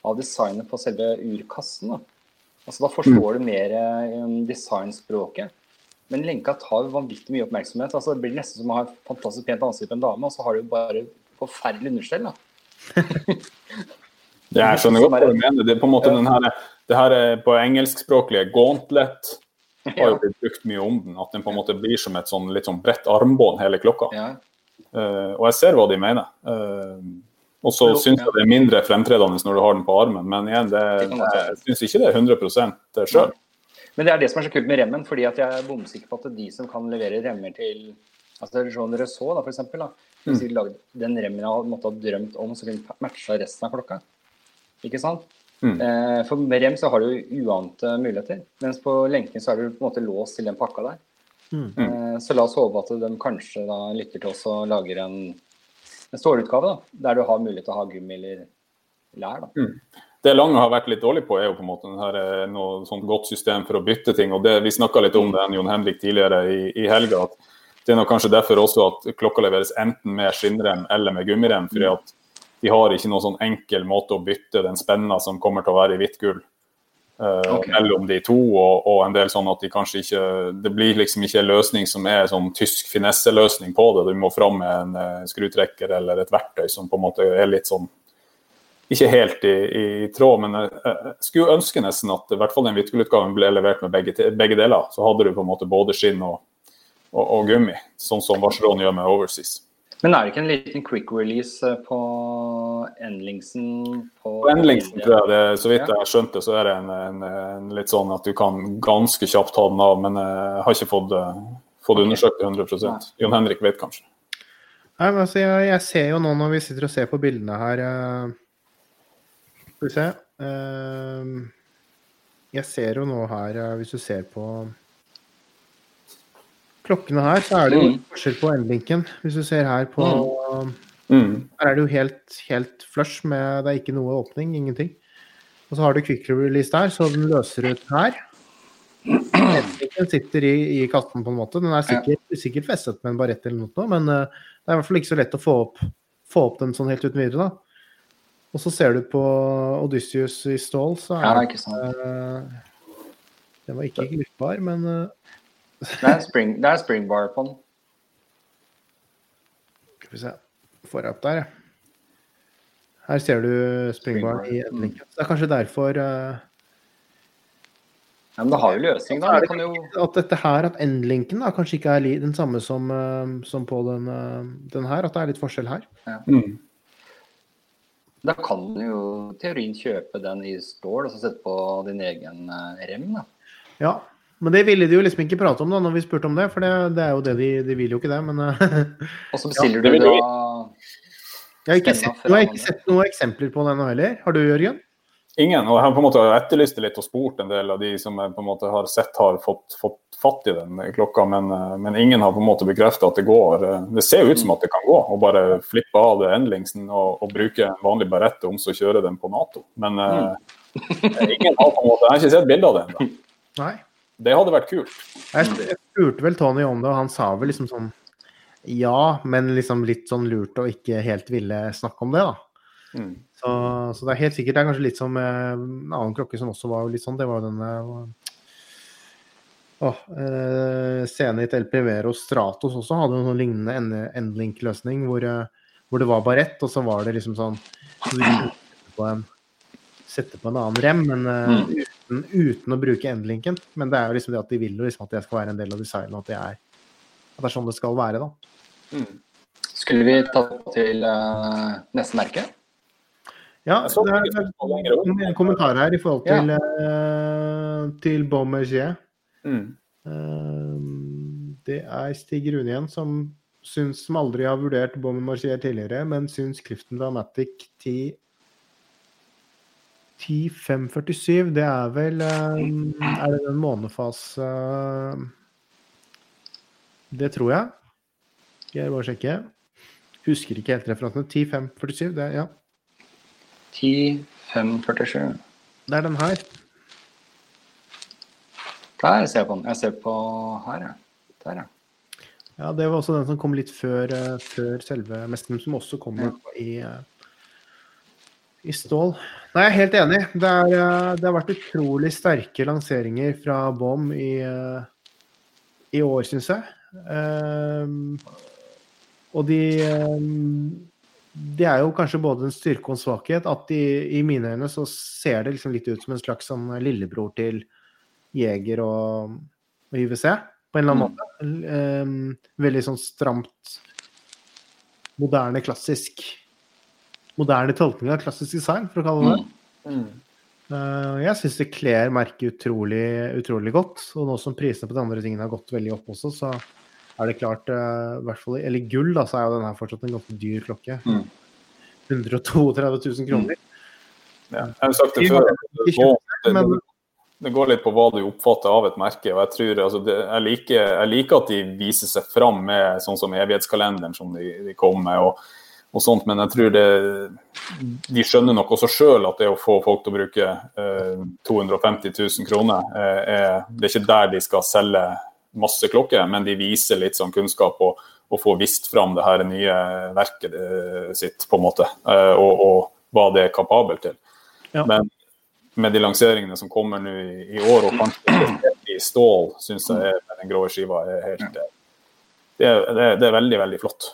av designet på selve urkassen. Da, altså, da forstår du mer um, designspråket. Men lenka tar vanvittig mye oppmerksomhet. altså Det blir nesten som å ha et fantastisk pent ansikt på en dame, og så har du bare forferdelig understell. jeg skjønner godt hva du mener. Det er på en måte den her, det her på engelskspråklige gauntlet har jo blitt brukt mye om den. At den på en måte blir som et sånn, litt sånn bredt armbånd, hele klokka. Ja. Uh, og jeg ser hva de mener. Uh, og så syns jeg det er mindre fremtredende når du har den på armen, men igjen, det, jeg syns ikke det er 100 sjøl. Men det er det som er så kult med remmen, fordi at jeg er bomsikker på at de som kan levere remmer til altså Jean Resault, da, for eksempel, da, mm. lagd den remmen jeg måtte ha drømt om, så kunne matcha resten av klokka. Ikke sant? Mm. Eh, for med rem så har du uante muligheter, mens på lenken så er du på en måte låst til den pakka der. Mm. Eh, så la oss håpe at de kanskje da lytter til oss og lager en, en stålutgave, da, der du har mulighet til å ha gummi eller lær. da. Mm det Lange har vært litt dårlig på, er jo på en måte her, er noe sånt godt system for å bytte ting. og det, Vi snakka litt om det Jon Henrik tidligere i, i, helga. at Det er nok kanskje derfor også at klokka leveres enten med skinnrem eller med gummirem. fordi at de har ikke noen sånn enkel måte å bytte den spenna som kommer til å være i hvitt gull. Uh, okay. mellom de to, og, og, en del sånn at de kanskje ikke Det blir liksom ikke en løsning som er sånn tysk finesseløsning på det. Du må fram med en uh, skrutrekker eller et verktøy som på en måte er litt sånn ikke helt i, i tråd, men jeg, jeg, skulle ønske nesten at i hvert fall den Vitkull-utgaven ble levert med begge, begge, deler. Så hadde du på en måte både skinn og, og, og gummi, sånn som Vacheron gjør med Overseas. Men er det ikke en liten quick release eh, på Endlingsen? På, på Endlingsen, tror jeg det, så vidt jeg har skjønt det, så er det en, en, en, litt sånn at du kan ganske kjapt ta den av. Men jeg har ikke fått, eh, fått undersøkt det 100% Jon Henrik vet kanskje. Nei, men altså, jeg, jeg, ser jo nå når vi sitter og ser på bildene her skal vi se. Ehm, jeg ser jo nå her, hvis du ser på klokkene her, så er det jo mm. forskjell på endlinken. Hvis du ser her på mm. mm. Her er det jo helt, helt flush med Det er ikke noe åpning, ingenting. Og så har du quick release der, så den løser ut her. Den sitter i, i kassen på en måte. Den er sikkert, sikkert festet med en barett eller noe, men uh, det er i hvert fall ikke så lett å få opp, få opp den sånn helt uten videre. da. Og så ser du på Odysseus i stål, så er ja, det uh, Det var ikke glippbar, men uh, det, er spring, det er springbar på den. Skal vi se Får jeg opp der, jeg. Her ser du springbar i. Det er kanskje derfor uh, ja, men det har jo løsning, da. Det jo... At dette her, at endlinken da, kanskje ikke er den samme som, uh, som på den, uh, den, her. At det er litt forskjell her. Ja. Mm. Da kan du jo teorien kjøpe den i stål og så sette på din egen rem. da. Ja, men det ville de jo liksom ikke prate om da når vi spurte om det, for det, det er jo det de, de vil jo ikke det, men eh, Og så bestiller ja, du da Jeg har ikke sett, jeg har ikke sett noen eksempler på det nå heller. Har du, Jørgen? Ingen. Og jeg har på en måte etterlyst litt og spurt en del av de som jeg på en måte har sett har fått, fått fatt i den klokka, men, eh, men ingen har på en måte bekrefta at det går. Det ser jo ut som at det kan gå, å bare flippe av det endlingsen og, og bruke en vanlig berette om så kjøre den på Nato. Men mm. ingen har på en måte, jeg har ikke sett bilde av det ennå. Det hadde vært kult. Jeg, spurte vel Tony om det, og han sa vel liksom sånn ja, men liksom litt sånn lurt og ikke helt ville snakke om det, da. Mm. Så, så, det er helt sikkert det er kanskje litt som en annen klokke som også var litt sånn, det var jo denne Oh, eh, Zenit El Primero Stratos også hadde noen lignende endlink-løsning hvor, eh, hvor, det var barett, og så var det liksom sånn på en, sette på en annen rem, men uh, uten, uten, å bruke endlinken. Men det er jo liksom det at de vil jo liksom at jeg skal være en del av designet, at det er, at det er sånn det skal være, da. Mm. Skulle vi ta til uh, neste merke? Ja, det er en kommentar her i forhold til, ja. uh, til Bombergier. Mm. Uh, det er Stig Rune igjen, som syns som aldri har vurdert Bombergier tidligere, men syns Clifton Dramatic 10 10547, det er vel Er det den månefase Det tror jeg. Skal jeg bare sjekke. Husker ikke helt referansene. 10.5.47, det, ja. 10.5.47. Det er den her. Der ser jeg på den. Jeg ser på her, ja. Der, ja. Ja, det var også den som kom litt før, uh, før selve mesteren, som også kommer ja. i, i stål. Nei, jeg er helt enig. Det, er, uh, det, har vært utrolig sterke lanseringer fra BOM i, i år, syns jeg. Um, og de um, Det er jo kanskje både en styrke og en svakhet at de, i mine øyne så ser det liksom litt ut som en slags sånn lillebror til Jeger og, og IWC, på en eller annen mm. måte. Um, veldig sånn stramt moderne, klassisk Moderne tolkning av klassisk design, for å kalle det det. Mm. Uh, jeg syns det kler merket utrolig, utrolig godt. Og nå som prisene på de andre tingene har gått veldig opp også, så er det klart uh, hvert fall, Eller gull, da, så er jo den her fortsatt en ganske dyr klokke. Mm. 132 000 kroner. Ja, jeg har sagt det før. Det går, det, det går litt på hva du oppfatter av et merke. og Jeg tror, altså, det, jeg, liker, jeg, liker, at de viser seg fram med sånn som evighetskalenderen som de, de kom med. og, og sånt, Men jeg tror det, de skjønner nok også sjøl at det å få folk til å bruke eh, 250 000 kroner, eh, er, det er ikke der de skal selge masse klokker, men de viser litt sånn kunnskap og, og får vist fram det her nye verket eh, sitt, på en måte. Eh, og, og hva det er kapabel til. Ja. Men med de lanseringene som kommer nå i, i, år, og kanskje i stål, syns jeg er, den grå skiva er helt det er, det er, det er veldig, veldig flott.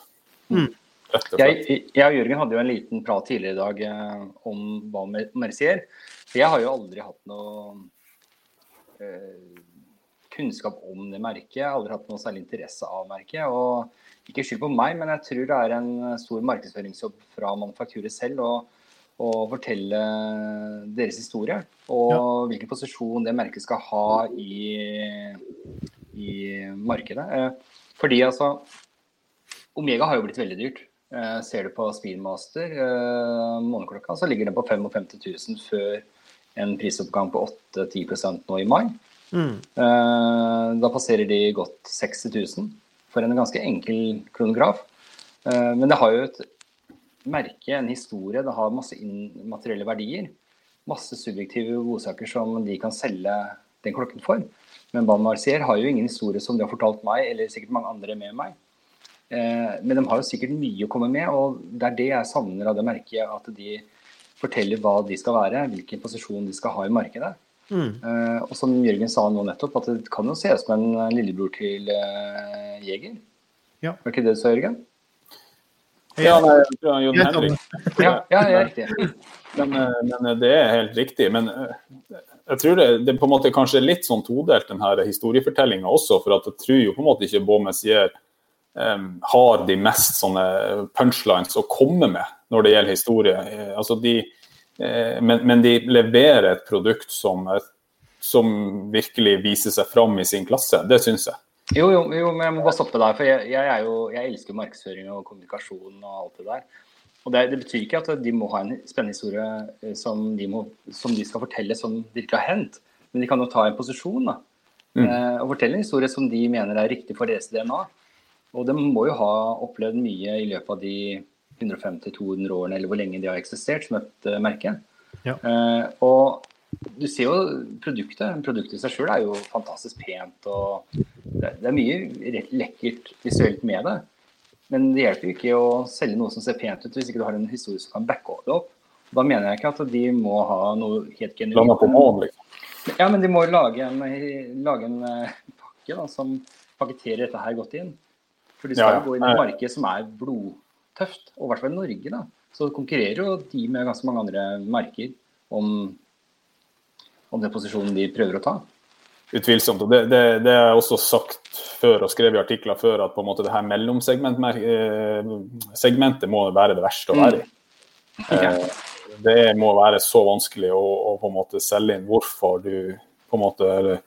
Mm. Jeg, jeg, og Jørgen hadde jo en liten prat tidligere i dag eh, om hva Mercier. Jeg har jo aldri hatt noe eh, kunnskap om det merket. Jeg har aldri hatt noe særlig interesse av merket. og Ikke skyld på meg, men jeg tror det er en stor markedsføringsjobb fra manufakturet selv å, å fortelle deres historie. Og ja. hvilken posisjon det merket skal ha i, i markedet. Eh, fordi altså Omega har jo blitt veldig dyrt. Eh, ser du på Speedmaster, eh, måneklokka, så ligger den på 55 000 før en prisoppgang på 8-10% nå i mai. Mm. Eh, da passerer de godt 60 000 for en ganske enkel kronograf. Eh, men det har jo et merke, en historie, det har masse materielle verdier. Masse subjektive godsaker som de kan selge den klokken for. Men Ban Marcier har jo ingen historie som de har fortalt meg, eller sikkert mange andre med meg. Eh, men de har jo sikkert mye å komme med, og det er det jeg savner av det merket. At de forteller hva de skal være, hvilken posisjon de skal ha i markedet. Mm. Uh, og som Jørgen sa nå nettopp, at det kan jo se ut som en eh, lillebror til uh, Jeger. Ja. Var ikke det du sa, Jørgen? Ja, nei, Jon Henrik. Ja, ja, ja, riktig. Men, men, det er helt riktig. Men jeg tror det, det er på en måte kanskje litt sånn todelt, den her historiefortellinga også. For at jeg tror jo på en måte ikke Baumessier um, har de mest sånne punchlines å komme med når det gjelder historie. Altså de, Eh, men, men, de leverer et produkt som, som, virkelig viser seg fram i sin klasse. Det syns jeg. Jo, jo, jo, men jeg må bare stoppe der. For jeg, jeg, jo, jeg elsker markedsføring og kommunikasjon og alt det der. og det, det, betyr ikke at de må ha en spennende historie eh, som de, må, som de skal fortelle som virkelig har hendt, men de kan jo ta en posisjon da, mm. eh, og fortelle en historie som de mener er riktig for deres DNA. Og de må jo ha opplevd mye i løpet av de 150-200 årene eller hvor lenge de har eksistert som et uh, merke. Ja. Eh, og du ser jo produktet. Produktet i seg sjøl er jo fantastisk pent. og det, det er mye lekkert visuelt med det. Men det hjelper jo ikke å selge noe som ser pent ut, hvis ikke du har en historie som kan backe det opp. Da mener jeg ikke at de må ha noe helt genuint. Liksom. Ja, men de må lage en, lage en uh, pakke da, som pakketterer dette her godt inn. For de skal ja, ja. gå inn i et marked som er blodtøft, og i hvert fall i Norge. da. Så konkurrerer jo de med ganske mange andre merker om, om den posisjonen de prøver å ta. Utvilsomt. og det, det, det er også sagt før og skrevet i artikler før at på en måte det her mellomsegmentet eh, må være det verste å være i. Mm. Det må være så vanskelig å, å, på en måte selge inn hvorfor du på en måte eller,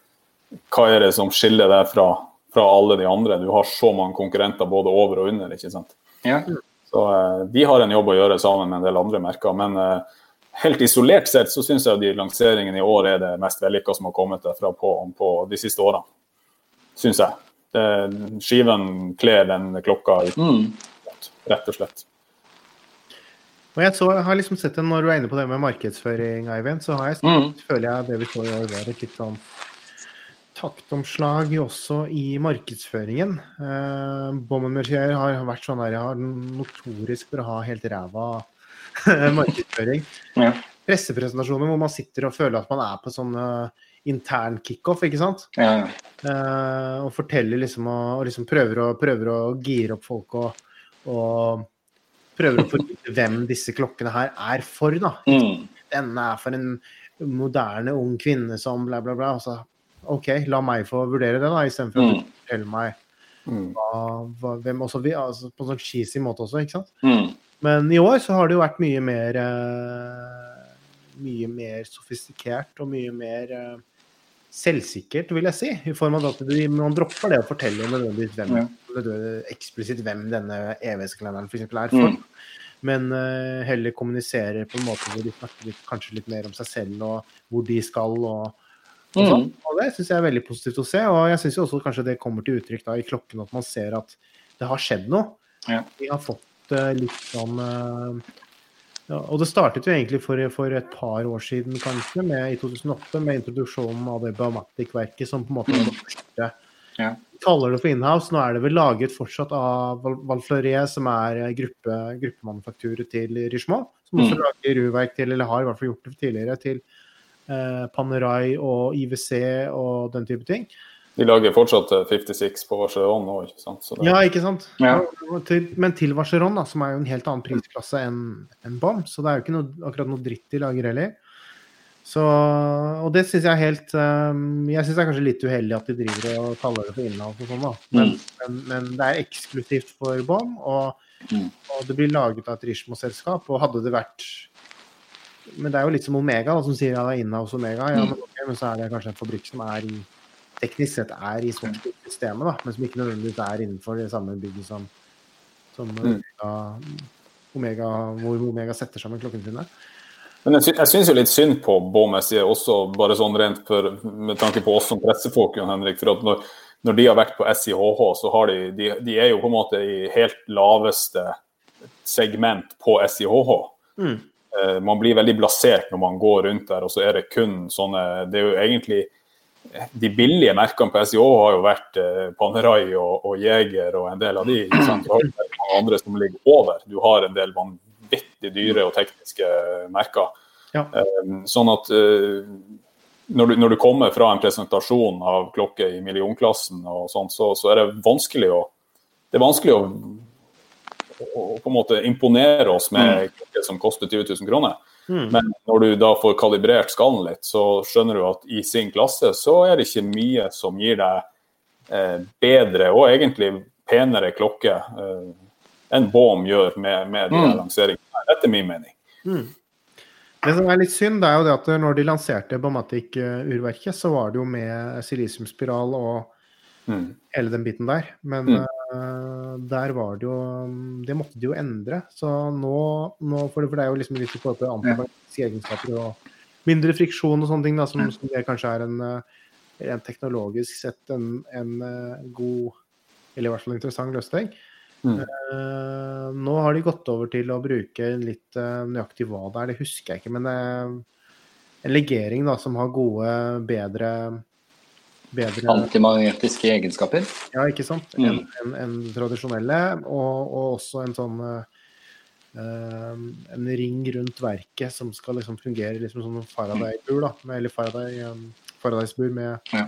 Hva er det som skiller deg fra, fra, alle de andre? Du har så mange konkurrenter både over og under. ikke sant? Ja. Så eh, De har en jobb å gjøre sammen med en del andre merker. men helt isolert sett så syns jeg de lanseringene i år er det mest vellykka som har kommet derfra på, på de siste årene. Syns jeg. Det, skiven kler den klokka mm. rett og slett. Og jeg, så, jeg har liksom sett det Når du er inne på det med markedsføring, Eivind, så har jeg, mm. føler jeg det vi så i år var et litt sånn taktomslag også i markedsføringen. Eh, Bommenmercier har vært sånn der, har notorisk for å ha helt ræva markedsføring. Ja. Pressepresentasjoner hvor man sitter og føler at man er på sånn uh, intern kickoff, ikke sant? Ja. Eh, og forteller liksom og, og liksom prøver, å, prøver, å, gire opp folk og, og prøver å få vite hvem disse klokkene her er for, da. Mm. Denne er for en moderne, ung kvinne som bla, bla, bla. Altså, OK, la meg få vurdere det, da, istedenfor mm. å fortelle meg mm. hva, hva, hvem også vi, altså, På en sånn cheesy måte også, ikke sant. Mm. Men i år så har det jo vært mye mer uh, Mye mer sofistikert og mye mer uh, selvsikkert, vil jeg si. I form av at du, man dropper det å fortelle nødvendigvis hvem, ja. eksplisitt hvem denne EVS-kalenderen f.eks. er for. Mm. Men uh, heller kommuniserer på en måte hvor de snakker litt, kanskje litt mer om seg selv og hvor de skal. og. Mm. og Det syns jeg er veldig positivt å se. Og jeg syns også kanskje det kommer til uttrykk da i klokken at man ser at det har skjedd noe. Ja. De har fått litt sånn uh, ja, og det startet jo egentlig for, for, et par år siden, kanskje, med, i 2008, med introduksjonen av det Baumatic-verket, som på en måte var det første. Ja. kaller det for inhouse. Nå er det vel laget fortsatt av Valfleuret, som er gruppe, gruppemanufakturet til Richemont. Som også mm. lager ruverk til, eller har i hvert fall gjort det tidligere, til eh, Panerai og IWC og den type ting. De lager fortsatt 56 eh, på Vacheron nå, ikke sant? Det... Ja, ikke sant. Ja. Men til Vacheron, da, som er jo en helt annen prisklasse enn en BOM, så det er jo ikke noe, akkurat noe dritt de lager heller. Så, og det syns jeg er helt um, Jeg syns det er kanskje litt uheldig at de driver og kaller det for innhold og sånn, da. Men, mm. men, men, det er eksklusivt for BOM, og, mm. og det blir laget av et Rishmo-selskap. Og hadde det vært Men det er jo litt som Omega, da, som sier ja, det er Inhouse Omega. Ja, mm. men, okay, men så er det kanskje en fabrikk som er i teknisk sett er i systemet, da, men som ikke nødvendigvis er innenfor det samme bygget som, som mm. Omega, Omega, hvor Omega setter sammen klokkene sine. Men jeg, sy jeg syns jo litt synd på Båmessig også, bare sånn rent for, med tanke på oss som pressefolk, Jan Henrik. for at når, når, de har vært på SIHH, så har de, de, de er jo på en måte i helt laveste segment på SIHH. Mm. Eh, man blir veldig blasert når man går rundt der, og så er det kun sånne Det er jo egentlig de billige merkene på SIO har jo vært eh, Panerai og, og, Jeger og en del av de. Sant? Du har mange andre som ligger over. Du har en del vanvittig dyre og tekniske merker. Ja. Um, sånn at når, du, når, du, kommer fra en presentasjon av klokke i millionklassen, og sånn, så, så, er det vanskelig å det er vanskelig å, å, på en måte imponere oss med mm. klokke som koster 20 000 kroner. Mm. Men når du da får kalibrert skallen litt, så skjønner du at i sin klasse så er det ikke mye som gir deg eh, bedre og egentlig penere klokke eh, enn Baum gjør med, med de mm. lanseringene, etter min mening. Mm. Det som er litt synd, det er jo det at når de lanserte Bomatic-urverket, så var det jo med silisiumspiral og Mm. Hele den biten der. Men mm. uh, der var det jo Det måtte de jo endre. Så nå, nå for, det, for, det, er jo liksom litt i forhold til antibiotiske egenskaper og mindre friksjon og sånne ting, da, som, som det kanskje er en, en teknologisk sett en, en, god eller i hvert fall interessant løsning. Mm. Uh, nå har de gått over til å bruke litt uh, nøyaktig hva det er, det husker jeg ikke. Men uh, en legering da, som har gode, bedre, bedre Antimagnetiske egenskaper? Ja, ikke sant. Mm. Enn en, en tradisjonelle. Og, og, også en sånn en ring rundt verket som skal liksom fungere liksom som en Faraday-bur. Eller Faraday, um, Faradays-bur ja.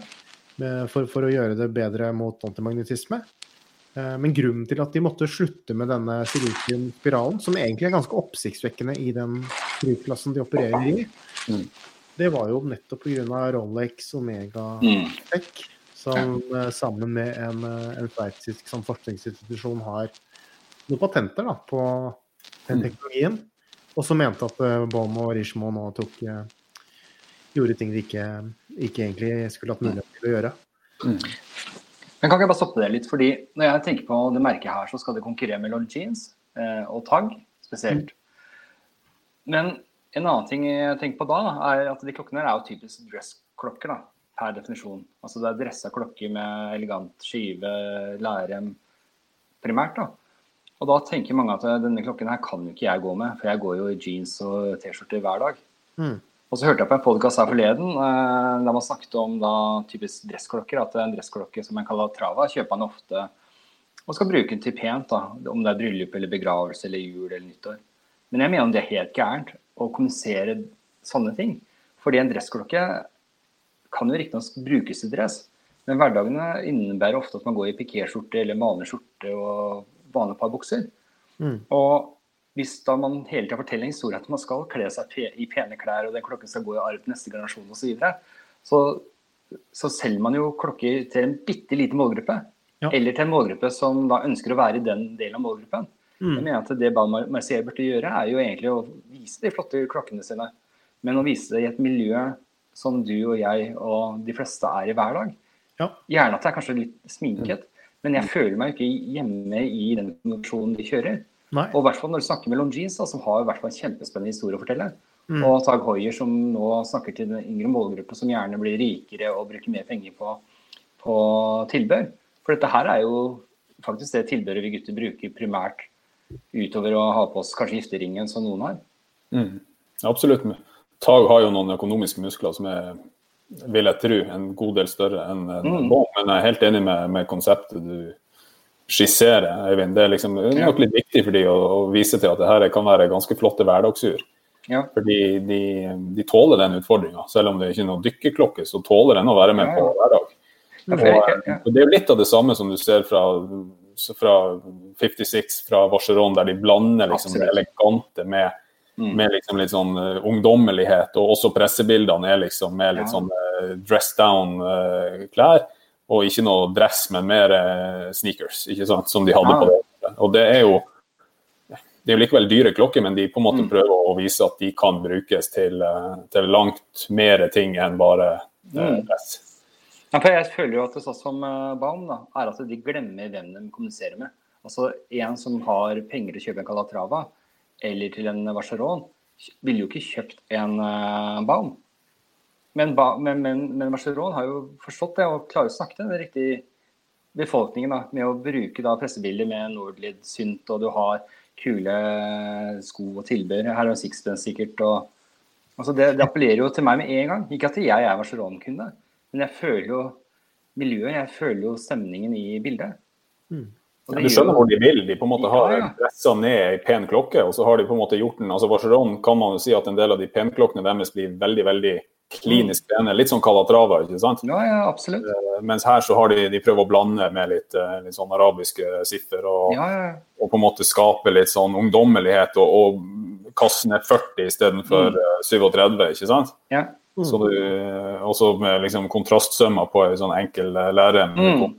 for, for, å gjøre det bedre mot antimagnetisme. Men grunnen til at de måtte slutte med denne spiralen, som egentlig er ganske oppsiktsvekkende i den flyklassen de opererer i, mm. Det var jo nettopp pga. Rolex Omega Tech, som. Eh, sammen med en, eh, en sveitsisk forskningsinstitusjon har noen patenter da, på den mm. teknologien. Og som mente at Baum og Rishmo nå tok gjorde ting de ikke, ikke egentlig skulle hatt mulighet til å gjøre. Mm. Men kan ikke jeg bare stoppe det litt, fordi Når jeg tenker på det merket her, så skal det konkurrere med Lord Jeans eh, og Tag spesielt. Mm. Men en annen ting jeg tenker på da, er at de klokkene her er jo typisk dressklokker. da, Per definisjon. Altså Det er dressa klokker med elegant skive, lærrem primært. da. Og da tenker mange at denne klokken her kan jo ikke jeg gå med, for jeg går jo i jeans og T-skjorte hver dag. Mm. Og så hørte jeg på en podkast her forleden eh, der man snakket om da typisk dressklokker. At en dressklokke som man kaller trava, kjøper man ofte og skal bruke den til pent. da, Om det er bryllup eller begravelse eller jul eller nyttår. Men jeg mener det er helt gærent å kommunisere sånne ting. Fordi en dressklokke kan jo riktignok brukes til dress, men hverdagene innebærer ofte at man går i pikéskjorte eller vanlig skjorte og vanlige par bukser. Mm. Og hvis da man hele tida forteller en historie at man skal kle seg i pene klær, og den klokken skal gå i arv til neste generasjon osv., så, videre, så så selger man jo klokker til en bitte liten målgruppe. Ja. Eller til en målgruppe som da ønsker å være i den delen av målgruppen. Mm. Jeg mener at Det Bal Marcier burde gjøre, er jo egentlig å vise de flotte klokkene sine. Men å vise det i et miljø som du og jeg og de fleste er i hver dag. Ja. Gjerne at det er kanskje litt sminket, mm. men jeg føler meg ikke hjemme i den konvensjonen de kjører. Nei. Og i hvert fall når du snakker med Longines, som har i hvert fall en kjempespennende historie å fortelle. Mm. Og Tag Hoier, som nå snakker til den yngre målgruppe, som gjerne blir rikere og bruker mer penger på, på tilbør. For dette her er jo faktisk det tilbøret vi gutter bruker primært utover å ha på oss kanskje gifteringen som noen har. Mm. Absolutt. Tag har jo noen økonomiske muskler som er vil jeg tro, en god del større enn en mm. Bånd. Men jeg er helt enig med, med konseptet du skisserer, Eivind. Det er liksom, nok litt viktig for de å, å, vise til at det her kan være ganske flotte hverdagsur. Ja. Fordi de, de, tåler den utfordringa. Selv om det ikke er noen dykkerklokke, så tåler den å være med på hver dag. Og, og, det er jo litt av det samme som du ser fra, fra 56, fra Vacheron, der de blander liksom det elegante med, mm. med liksom litt sånn uh, ungdommelighet. Og også pressebildene er liksom med litt ja. sånn uh, dress down-klær. Uh, og ikke noe dress, men mer eh, sneakers, ikke sant, som de hadde på det. Og det er jo det er jo likevel dyre klokker, men de på en måte mm. prøver å vise at de kan brukes til, eh, til langt mer ting enn bare eh, mm. dress. Ja, for jeg føler jo at sånn som Baum da, er at de glemmer hvem de kommuniserer med. Altså En som har penger til å kjøpe en Calatrava eller til en Vacheron, ville jo ikke kjøpt en uh, Baum. Men, men, men, men Marceron har jo forstått det og klarer å snakke til den riktige befolkningen da, med å bruke da, pressebilder med Nordlid synt, og du har kule sko og tilbehør. Her er en sixpence sikkert. og altså det, det, appellerer jo til meg med en gang. Ikke at jeg er Marceron-kunde, men jeg føler jo miljøet, jeg føler jo stemningen i bildet. Mm. Ja, du skjønner hvor de vil. De på en måte har ja, ja. ned ei pen klokke, og så har de på en måte gjort den altså Barcelona kan man jo si at en del av de penklokkene deres blir veldig veldig klinisk pene. Litt sånn Calatrava, ikke sant? Ja, ja, absolutt. Uh, mens her så har de, de prøver å blande med litt, uh, litt sånn arabiske siffer og, ja, ja. og, på en måte skape litt sånn ungdommelighet og, og kaste ned 40 istedenfor mm. uh, 37, ikke sant? Ja. Mm. Så du, også med liksom kontrastsømmer på en sånn enkel lærer. Mm.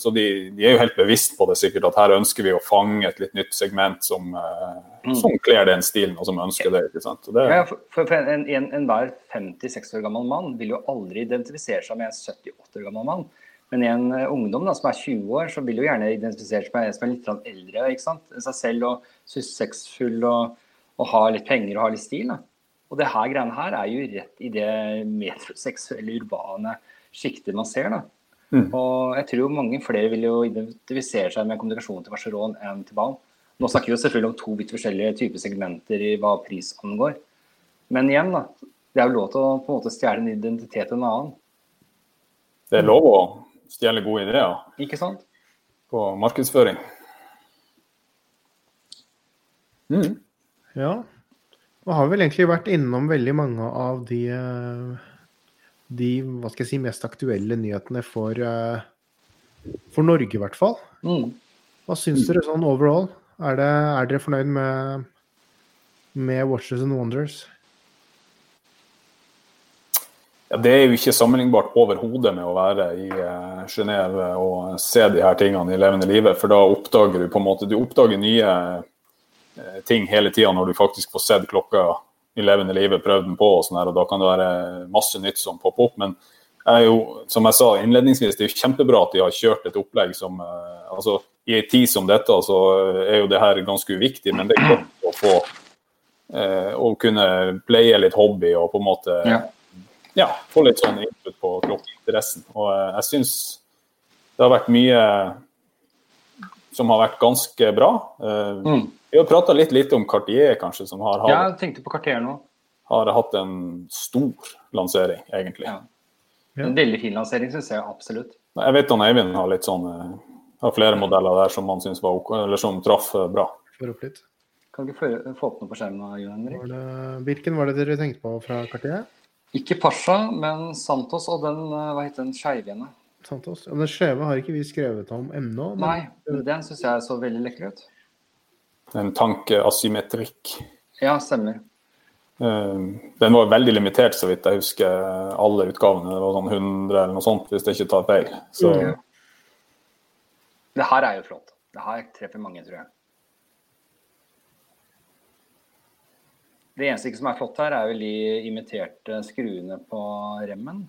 Så de, de, er jo helt bevisst på det sikkert, at her ønsker vi å fange et litt nytt segment som, uh, mm. som kler den stilen, og som ønsker det. ikke sant? Det... Ja, for, for en, en, Enhver 50-60 år gammel mann vil jo aldri identifisere seg med en 78 år gammel mann. Men en ungdom da, som er 20 år, så vil jo gjerne identifisere seg med en som er litt eldre ikke sant? enn seg selv og suksessfull og, og har litt penger og har litt stil. da. Og det her greiene her er jo rett i det metroseksuelle, urbane sjiktet man ser. da. Mm. Og jeg tror mange flere vil jo identifisere seg med kommunikasjon til Barcelona enn til Baum. Nå snakker vi jo selvfølgelig om to vidt forskjellige typer segmenter i hva pris angår. Men igjen, da. Det er jo lov til å på en måte stjele en identitet til en annen. Det er lov å stjele gode ideer. Ikke sant? På markedsføring. Mm. Ja. Nå har vi vel egentlig vært innom veldig mange av de, eh, de hva skal jeg si, mest aktuelle nyhetene for, eh, for Norge, i hvert fall. Mm. Hva syns dere sånn overall? Er, det, er dere fornøyd med, med Watches and Wonders? Ja, det er jo ikke sammenlignbart overhodet med å være i uh, Genéve og se de her tingene i levende livet. For da oppdager du på en måte du oppdager nye Eh, ting hele tida når du faktisk får sett klokka i levende livet, prøvd den på, og sånn her, og da kan det være masse nytt som popper opp. Men er jo, som jeg sa innledningsvis, det er jo kjempebra at de har kjørt et opplegg som eh, altså, I en tid som dette så er jo det her ganske uviktig, men det er godt å få eh, å kunne playe litt hobby og på en måte ja. ja få litt sånn input på klokkeinteressen. Og eh, jeg syns det har vært mye som har vært ganske bra. Eh, mm. Vi har prata litt lite om Cartier, kanskje, som har, har, ja, jeg på Cartier nå. har hatt en stor lansering, egentlig. Ja. En veldig fin lansering, syns jeg absolutt. Jeg vet han Eivind har litt sånn eh, har flere modeller der som han syns var ok, eller som traff eh, bra. Kan du ikke få opp noe på skjermen, Jon Henrik? Var det, hvilken var det dere tenkte på fra Cartier? Ikke Pasha, men Santos og den, hva heter den, skeivjene. Santos. Og den skjeve har ikke vi skrevet om ennå. Men... Nei, den syns jeg så veldig lekker ut en tankeasymmetrikk. Ja, stemmer. Eh, den var veldig limitert, så vidt jeg husker, alle utgavene. Det var sånn 100 eller noe sånt, hvis jeg ikke tar feil. Så... Mm. Det her er jo flott. Det her treffer mange, tror jeg. Det eneste ikke som er flott her, er vel de imiterte skruene på remmen.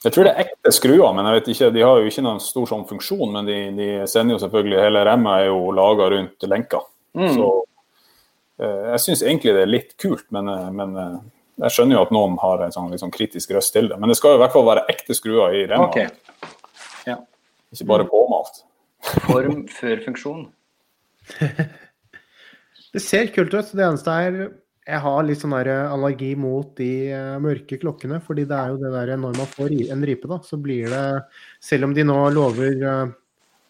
Jeg tror det er ekte skruer, men jeg vet ikke, de har jo ikke noen stor sånn funksjon. Men de, de sender jo selvfølgelig Hele remmet er jo laga rundt lenka. Mm. Så eh, jeg syns egentlig det er litt kult, men, eh, men, eh, jeg skjønner jo at noen har en sånn, liksom, kritisk røst til det. Men det skal jo i hvert fall være ekte skruer i remma. Okay. Ja. Ikke bare påmalt. Form før funksjon. det ser kult ut. Det eneste er jeg har litt sånn eh, allergi mot de uh, mørke klokkene. fordi det er jo det der når man får en ripe, da, så blir det Selv om de nå lover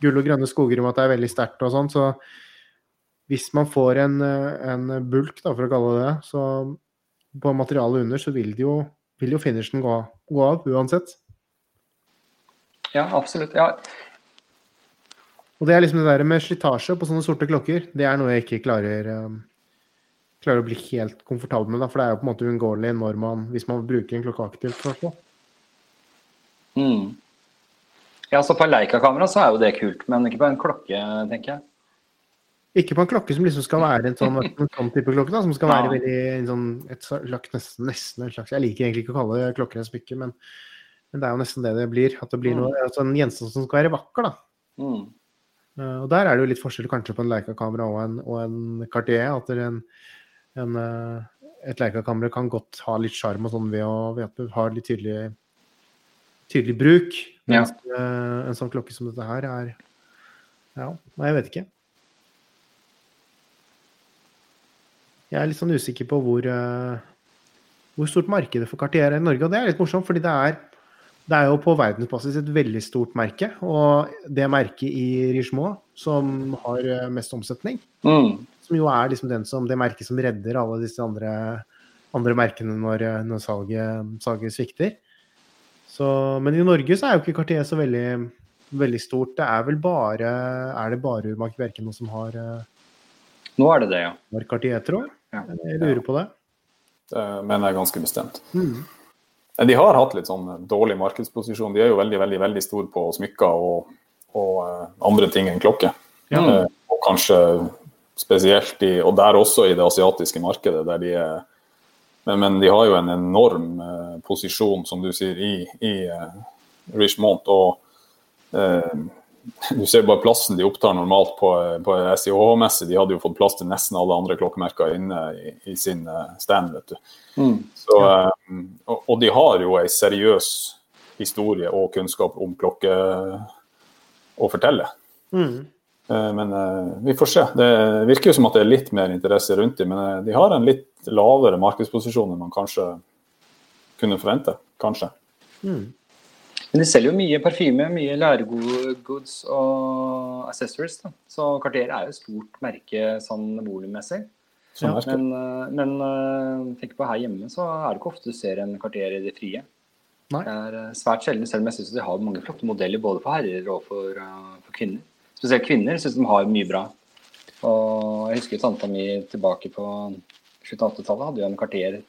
gull og grønne skoger om at det er veldig sterkt og sånn, så hvis man får en, en, bulk, da, for å kalle det det, så på materialet under, så vil, jo, vil jo finishen gå, gå, av uansett. Ja, absolutt. Ja. Og det er liksom det der med slitasje på sånne sorte klokker, det er noe jeg ikke klarer um, klarer å bli helt komfortabel med. Da, for det er jo på en måte uunngåelig når man, hvis man bruker en klokke aktivt. Mm. Ja, så på Leica-kamera så er jo det kult, men ikke på en klokke, tenker jeg. Ikke på en klokke som liksom skal være en sånn, en sånn type klokke, da, som skal være veldig en sånn, et slags, nesten, nesten en slags Jeg liker egentlig ikke å kalle klokker en smykke, men, men, det er jo nesten det det blir. At det blir mm. noe, altså en gjenstand som skal være vakker. da. Mm. Uh, og Der er det jo litt forskjell kanskje på en Leica-kamera og en, og en Cartier. at det er en en, eh, et Leica-kamera kan godt ha litt sjarm og sånn ved, ved, at du har litt tydelig, tydelig bruk. Mens ja. uh, en sånn klokke som dette her er Ja, nei, jeg vet ikke. Jeg er litt sånn usikker på hvor, uh, hvor stort markedet for Cartier er i Norge. Og det er litt morsomt, fordi det er, det er jo på verdensbasis et veldig stort merke. Og det merket i Richemont som har mest omsetning, mm som jo er liksom den som, det merket som redder alle disse andre, andre merkene når, når salget, salget, svikter. Så, men i Norge så er jo ikke Cartier så veldig, veldig stort. Det er vel bare Er det bare Urmark Bjerke som har Nå er det det, ja. Har Cartier, tror jeg. Ja. Jeg lurer på det. Det mener jeg ganske bestemt. Mm. De har hatt litt sånn dårlig markedsposisjon. De er jo veldig veldig, veldig store på smykker og, og uh, andre ting enn klokke. Ja. Uh, og kanskje Spesielt i, og der også i det asiatiske markedet. der de er men, men de har jo en enorm eh, posisjon, som du sier, i, i, eh, Richmond. og eh, du ser bare plassen de opptar normalt på, på SIH-messe. De hadde jo fått plass til nesten alle andre klokkemerker inne i, i sin eh, stand. vet du. Mm. Så, eh, og, og, de har jo en seriøs historie og kunnskap om klokke å fortelle. Mm. Eh, men vi får se. Det virker jo som at det er litt mer interesse rundt dem, men de har en litt lavere markedsposisjon enn man kanskje kunne forvente. Kanskje. Mm. Men de selger jo mye parfyme, mye læregoods og accessories. Da. Så Cartier er jo et stort merke sånn volummessig. Ja, men, eh, men eh, tenk på her hjemme så er det ikke ofte du ser en Cartier i det frie. Nei. Det er eh, svært sjelden, selv om jeg syns de har mange flotte modeller både for herrer og for, for kvinner. Spesielt kvinner syns de har mye bra. Og jeg husker tanta mi tilbake på slutten av 80-tallet hadde jo en kvarter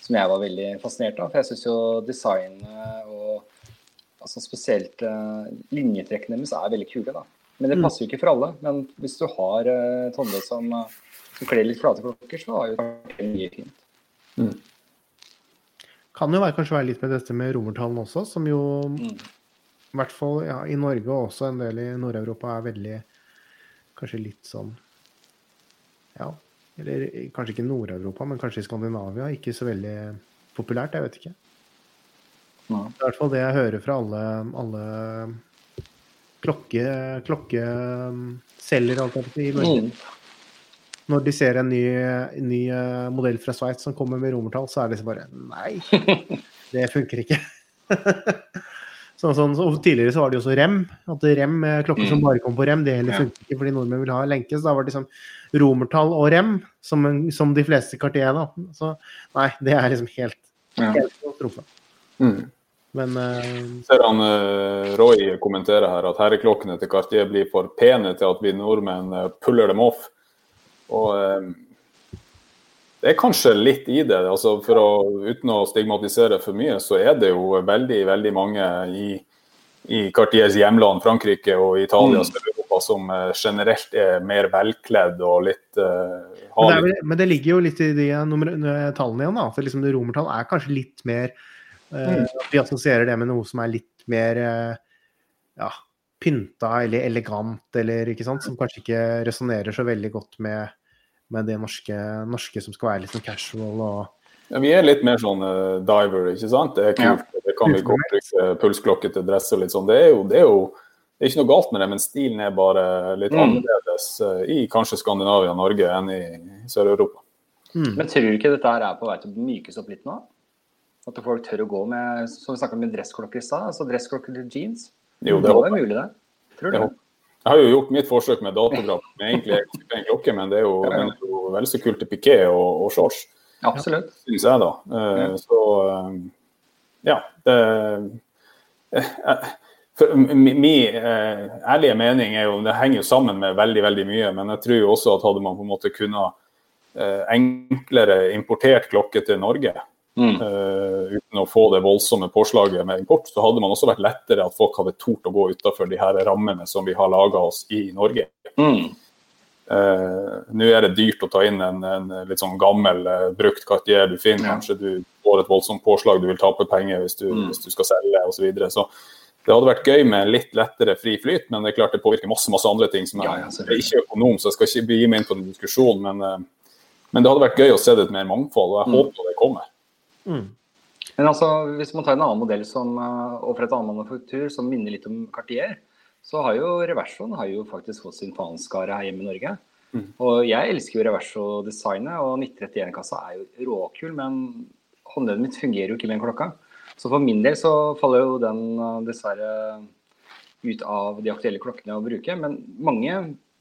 som jeg var veldig fascinert av. For jeg syns jo designet og altså spesielt uh, linjetrekkene deres er veldig kule. da. Men det mm. passer jo ikke for alle. Men hvis du har uh, et håndledd som, uh, som kler litt flate klokker, så har jo det mye fint. Mm. Kan jo være, kanskje være litt med dette med romertallene også, som jo mm. I hvert fall ja, i Norge og også en del i Nord-Europa er veldig Kanskje litt sånn Ja, eller kanskje ikke Nord-Europa, men kanskje i Skandinavia. Ikke så veldig populært, jeg vet ikke. Det er i hvert fall det jeg hører fra alle, alle klokke, klokkeselgere i Norge. Mm. Når de ser en ny, ny eh, modell fra Sveits som kommer med romertall, så er det liksom bare Nei, det funker ikke. sånn, sånn, så tidligere så var det jo også rem. At rem, klokker som mm. bare kom på rem, det heller funker ikke fordi nordmenn vil ha lenke. Så da var det liksom romertall og rem, som, som de fleste Cartier. da. Så nei, det er liksom helt, helt katastrofe. Mm. Men uh... Ser han uh, Roy kommentere her at herreklokkene til Cartier blir for pene til at vi nordmenn uh, puller dem off. Og det er kanskje litt i det. altså for å, Uten å stigmatisere for mye, så er det jo veldig veldig mange i, i Cartiers hjemland, Frankrike og Italia, mm. Europa, som generelt er mer velkledd og litt men det, vel, men, det ligger jo litt i de nummer, tallene igjen. da, for liksom det Romertall er kanskje litt mer uh, Vi assosierer det med noe som er litt mer uh, ja, pynta eller elegant, eller ikke sant, som kanskje ikke resonnerer så veldig godt med, med det norske, norske, som skal være litt sånn casual og ja, Vi er litt mer sånn uh, diver, ikke sant. Det er kult. Ja. Det kan vi godt bruke pulsklokke til dress og litt sånn. Det er jo, det er jo det er ikke noe galt med det, men stilen er bare litt mm. annerledes uh, i kanskje Skandinavia og Norge enn i Sør-Europa. Mm. Men tror du ikke dette her er på vei til å mykes opp litt nå? At folk tør å gå med som vi snakket med dressklokker i stad, altså dressklokker til jeans. Jo, det, det er mulig, det. Tror du det? Jeg har jo gjort mitt forsøk med datagraf med egentlig en klokke, men det er jo, ja, ja. jo vel så kult til piké og, og, shorts. Absolutt. Syns jeg, da. Uh. Så uh, ja. Det, uh, for, min ærlige mening er jo Det henger jo sammen med veldig, veldig mye, men jeg tror jo også at hadde man på en måte kunnet enklere importert klokke til Norge, Mm. Uh, uten å få det voldsomme påslaget med import, så hadde man også vært lettere at folk hadde tort å gå utafor de her rammene som vi har laga oss i Norge. Mm. Uh, Nå er det dyrt å ta inn en, en litt sånn gammel, uh, brukt Cartier du finner. Ja. Kanskje du får et voldsomt påslag, du vil tape penger hvis du, mm. hvis du skal selge osv. Så, videre. så det hadde vært gøy med litt lettere fri flyt, men det er klart det påvirker masse masse andre ting. som er, ja, ja, er ikke økonom, så jeg skal ikke gi meg inn på den diskusjonen. Men, men, det hadde vært gøy å se det et mer mangfold, og jeg mm. håper det kommer. Mm. Men altså, hvis man tar en annen modell som, eh, og for et annet manufaktur som minner litt om Cartier, så har jo Reversoen har jo faktisk fått sin fanskare her hjemme i Norge. Mm. Og jeg elsker jo Reverso-designet, og 1931-kassa er jo råkul, men håndleddet mitt fungerer jo ikke med en klokka. Så for min del så faller jo den eh, dessverre ut av de aktuelle klokkene å bruke. Men mange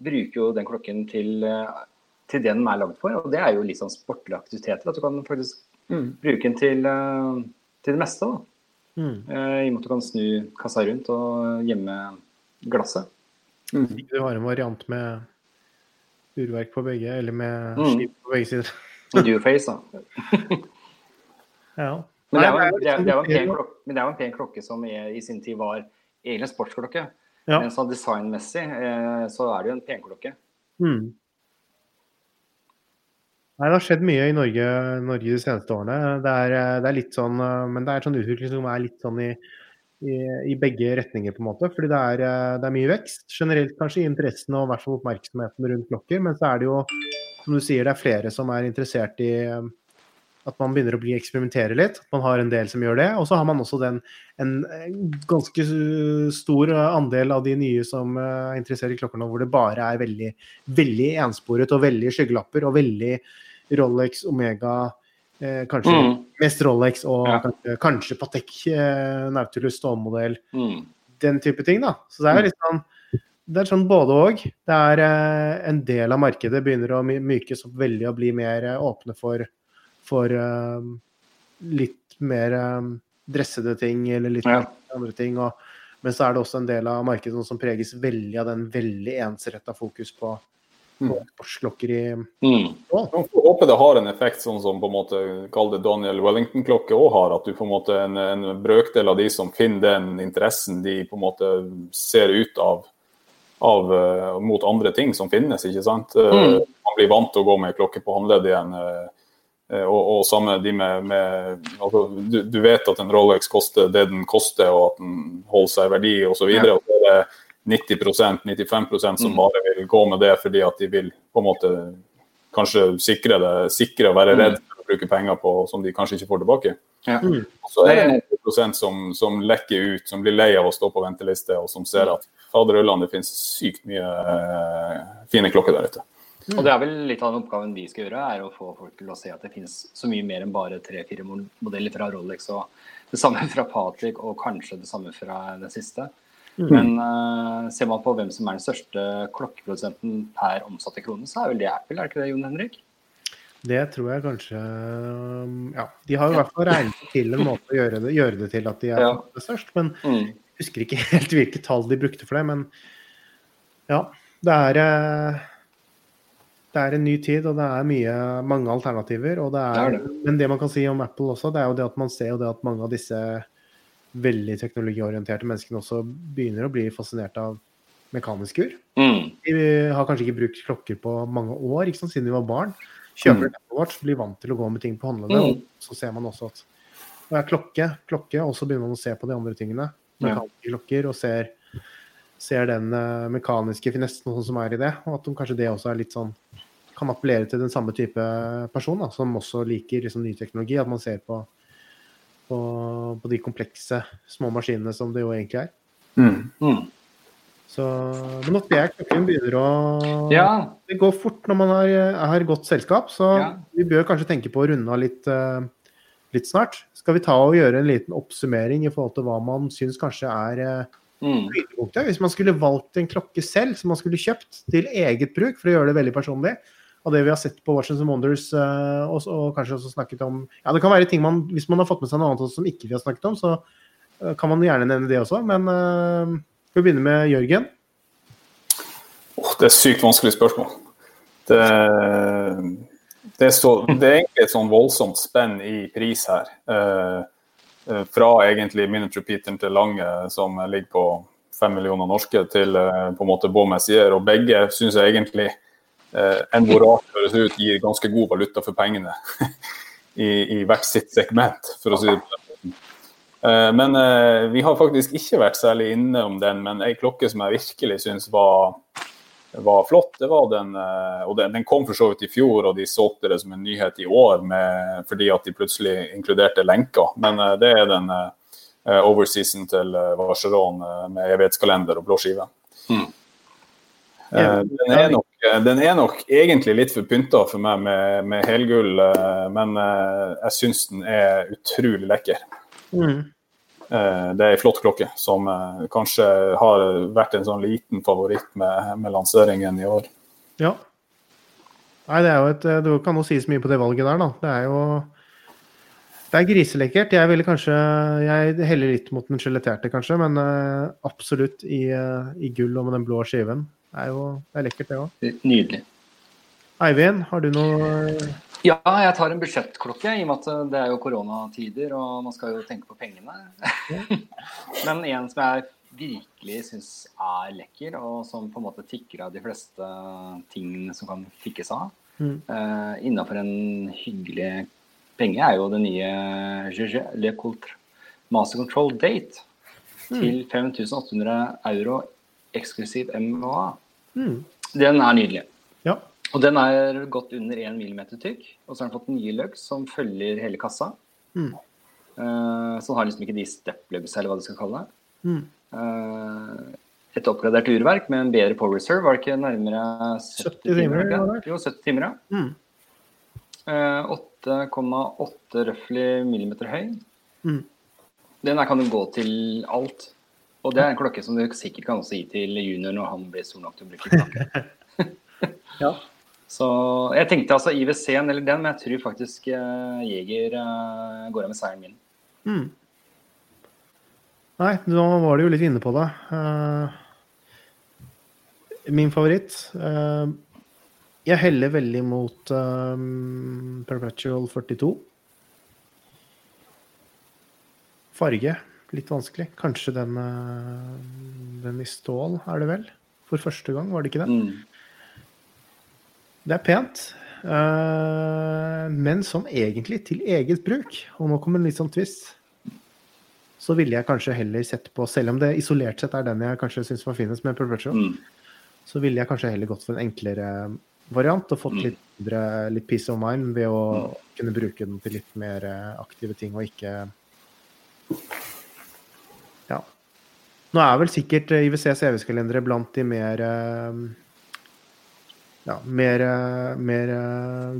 bruker jo den klokken til, eh, til det den er lagd for, og det er jo litt sånn sportlige aktiviteter. At du kan faktisk Mm. Bruke den til, eh, til, det meste. da. Mm. Eh, I og med at du kan snu kassa rundt og gjemme glasset. Mm. Du har en variant med urverk på begge, eller med mm. skip på begge sider. Duoface, da. ja. Men det, var, det, det, var klokke, men det, var, en pen klokke som i sin tid var egentlig en sportsklokke. Ja. Men sånn designmessig eh, så er det jo en penklokke. Mm. Nei, Det har skjedd mye i Norge, Norge de seneste årene. Det er, det er, litt sånn, men det er sånn utvikling som er litt sånn i, i, i, begge retninger, på en måte. Fordi det er, eh, det er, mye vekst. Generelt kanskje i interessen og i oppmerksomheten rundt klokker. Men så er det jo, som du sier, det er flere som er interessert i eh, at man begynner å bli eksperimentere litt. At man har en del som gjør det. Og så har man også den, en, ganske stor andel av de nye som er interessert i klokker nå, hvor det bare er veldig, veldig ensporet og veldig skyggelapper og veldig Rolex, Omega Eh, kanskje mm. mest Rolex og ja. kanskje, kanskje, Patek eh, Nautilus stålmodell. Mm. Den type ting, da. Så det er mm. litt sånn det er sånn både òg. Det er eh, en del av markedet begynner å mykes opp veldig og bli mer eh, åpne for, for uh, litt mer um, dressede ting eller litt ja. andre ting. Og, men så er det også en del av markedet som preges veldig av den veldig ensretta fokus på sportsklokker i mm. Man får håpe det har en effekt, sånn som på en måte kall det Daniel Wellington-klokke òg har. At du på en måte en, en, brøkdel av de som finner den interessen, de på en måte ser ut av, av uh, mot andre ting som finnes, ikke sant. Eh, mm. man blir vant til å gå med klokke på håndleddet igjen. Uh, og, og, samme de med, med altså, du, du, vet at en Rolex koster det den koster, og at den holder seg i verdi osv. Ja. Og så er det 90% 95% som mm. bare vil gå med det fordi at de vil på en måte kanskje sikre det, sikre å være mm. redd for å bruke penger på som de kanskje ikke får tilbake. Ja. Mm. Så er det noen prosent som, som, lekker ut, som blir lei av å stå på venteliste, og som ser at faderullan, det finnes sykt mye eh, fine klokker der ute. Og det er vel litt av den oppgaven vi skal gjøre, er å få folk til å se at det finnes så mye mer enn bare tre-fire modeller fra Rolex og det samme fra Patrick og kanskje det samme fra den siste. Mm. Men uh, ser man på hvem som er den største klokkeprodusenten per omsatte krone, så er vel det Apple, er det ikke det, Jon Henrik? Det tror jeg kanskje um, Ja, de har i hvert fall regnet til en måte å gjøre det, gjøre det til at de er ja. størst. Men mm. jeg husker ikke helt hvilke tall de brukte for det. Men ja, det er eh, det er en ny tid, og det er mye, mange alternativer. Det er, det er det. Men det man kan si om Apple også, det er jo det at man ser jo det at mange av disse veldig teknologiorienterte menneskene også begynner å bli fascinert av mekaniske ur. Mm. De har kanskje ikke brukt klokker på mange år, ikke sant, siden de var barn. Kjøper mm. Apple Watch, blir vant til å gå med ting på håndleddet. Mm. Så ser man også at det er klokke, klokke, og så begynner man å se på de andre tingene. Mekaniske klokker, og ser, ser den uh, mekaniske finessen sånn som er i det. Og at de, kanskje det også er litt sånn kan appellere til den samme type person da, som også liker liksom, ny teknologi. At man ser på på, på, de komplekse små maskinene som det jo egentlig er. Mm. Mm. Så, men at jeg klokken begynner å ja. Det går fort når man har, har godt selskap, så ja. vi bør kanskje tenke på å runde av litt, uh, litt, snart. Skal vi ta og gjøre en liten oppsummering i forhold til hva man syns kanskje er uh, mm. Hvis man skulle valgt en klokke selv som man skulle kjøpt til eget bruk, for å gjøre det veldig personlig, av det vi har sett på Watchers and Wonders, uh, og, og, kanskje også snakket om Ja, det kan være ting man Hvis man har fått med seg noe annet som ikke vi har snakket om, så uh, kan man gjerne nevne det også. Men uh, vi begynne med Jørgen? Oh, det er sykt vanskelig spørsmål. Det, det, så, det, er egentlig et sånn voldsomt spenn i pris her. fra egentlig Miniature Peter til Lange, som ligger på fem millioner norske, til på en måte Baumessier. Og begge syns jeg egentlig eh, enn hvor rart det høres ut, gir ganske god valuta for pengene i, i, hvert sitt segment, for å si det på den måten. Eh, men eh, vi har faktisk ikke vært særlig inne om den, men ei klokke som jeg virkelig syns var, var, flott, det var den eh, Og den, den, kom for så vidt i fjor, og de solgte det som en nyhet i år med, fordi at de plutselig inkluderte lenker. Men eh, det er den eh, overseason til Vacheron med evighetskalender og blå skive. Mm. Eh, den, er nok, eh, den, er nok, egentlig litt for pynta for meg med, med helgull, eh, men jeg syns den er utrolig lekker. Mm. Det er ei flott klokke som kanskje har vært en sånn liten favoritt med, med lanseringen i år. Ja. Nei, det et Det kan jo sies mye på det valget der, da. Det er jo det er griselekkert. Jeg ville kanskje Jeg heller litt mot den skjeletterte, kanskje, men absolutt i, i gull og med den blå skiven. Det er jo det er lekkert, det òg. Nydelig. Eivind, har du noe Ja, jeg tar en budsjettklokke, i og med at det er jo koronatider og man skal jo tenke på pengene. Men en som jeg virkelig syns er lekker, og som på en måte tikker av de fleste tingene som kan tikkes av, mm. uh, innafor en hyggelig penge, er jo det nye GG Le Coultre Master Control Date. til 5800 euro eksklusiv MA. Mm. Den er nydelig. Ja. Og den er godt under 1 mm tykk. Og så har den fått nye lugs som følger hele kassa. Mm. Uh, så den har liksom ikke de step-lugs, eller hva du skal kalle det. Mm. Uh, et oppgradert urverk med en bedre power reserve. Var det ikke nærmere 70, 70 timer, timer? Jo, 70 timer, ja. Mm. Eh, 8,8 røftlig millimeter høy. Mm. Den her kan jo gå til alt. Og det er en klokke som du sikkert kan også gi til junior når han blir stor nok til å bruke klokke. Ja. Så jeg tenkte altså IWC-en eller den, men jeg tror faktisk uh, Jeger uh, går av med seieren min. Mm. Nei, nå var du jo litt inne på det. Uh, min favoritt uh, Jeg heller veldig mot Perpetual 42. Farge litt vanskelig. Kanskje den, eh, den i stål, er det vel? For første gang, var det ikke det? Mm. Det er pent. eh, men som egentlig til eget bruk. Og nå kommer en litt sånn twist. Så ville jeg kanskje heller sett på, selv om det isolert sett er den jeg kanskje syns var finest med Perpetual, Mm. så ville jeg kanskje heller gått for en enklere variant og fått Mm. litt, mindre, litt peace of mind ved å kunne bruke den til litt mer eh, aktive ting og ikke. Nå er vel sikkert eh, IWCs EVS-kalendere blant de mer eh, ja, mer, eh, mer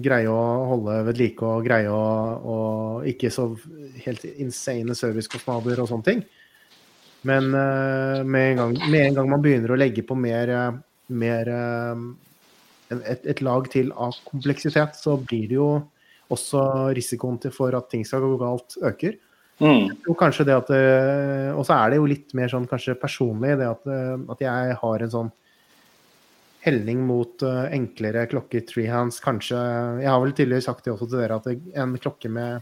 greie å holde ved like og greie å og ikke så helt insane servicekostnader og sånne ting. Men med, en gang, med en gang man begynner å legge på mer, mer et, et lag til av kompleksitet, så blir det jo også risikoen til for at ting skal gå galt, øker. Mm. Og kanskje det at eh, Og så er det jo litt mer sånn kanskje personlig det at, eh, at jeg har en sånn helning mot eh, enklere klokker, treehands, kanskje Jeg har vel tidligere sagt det også til dere, at en klokke med,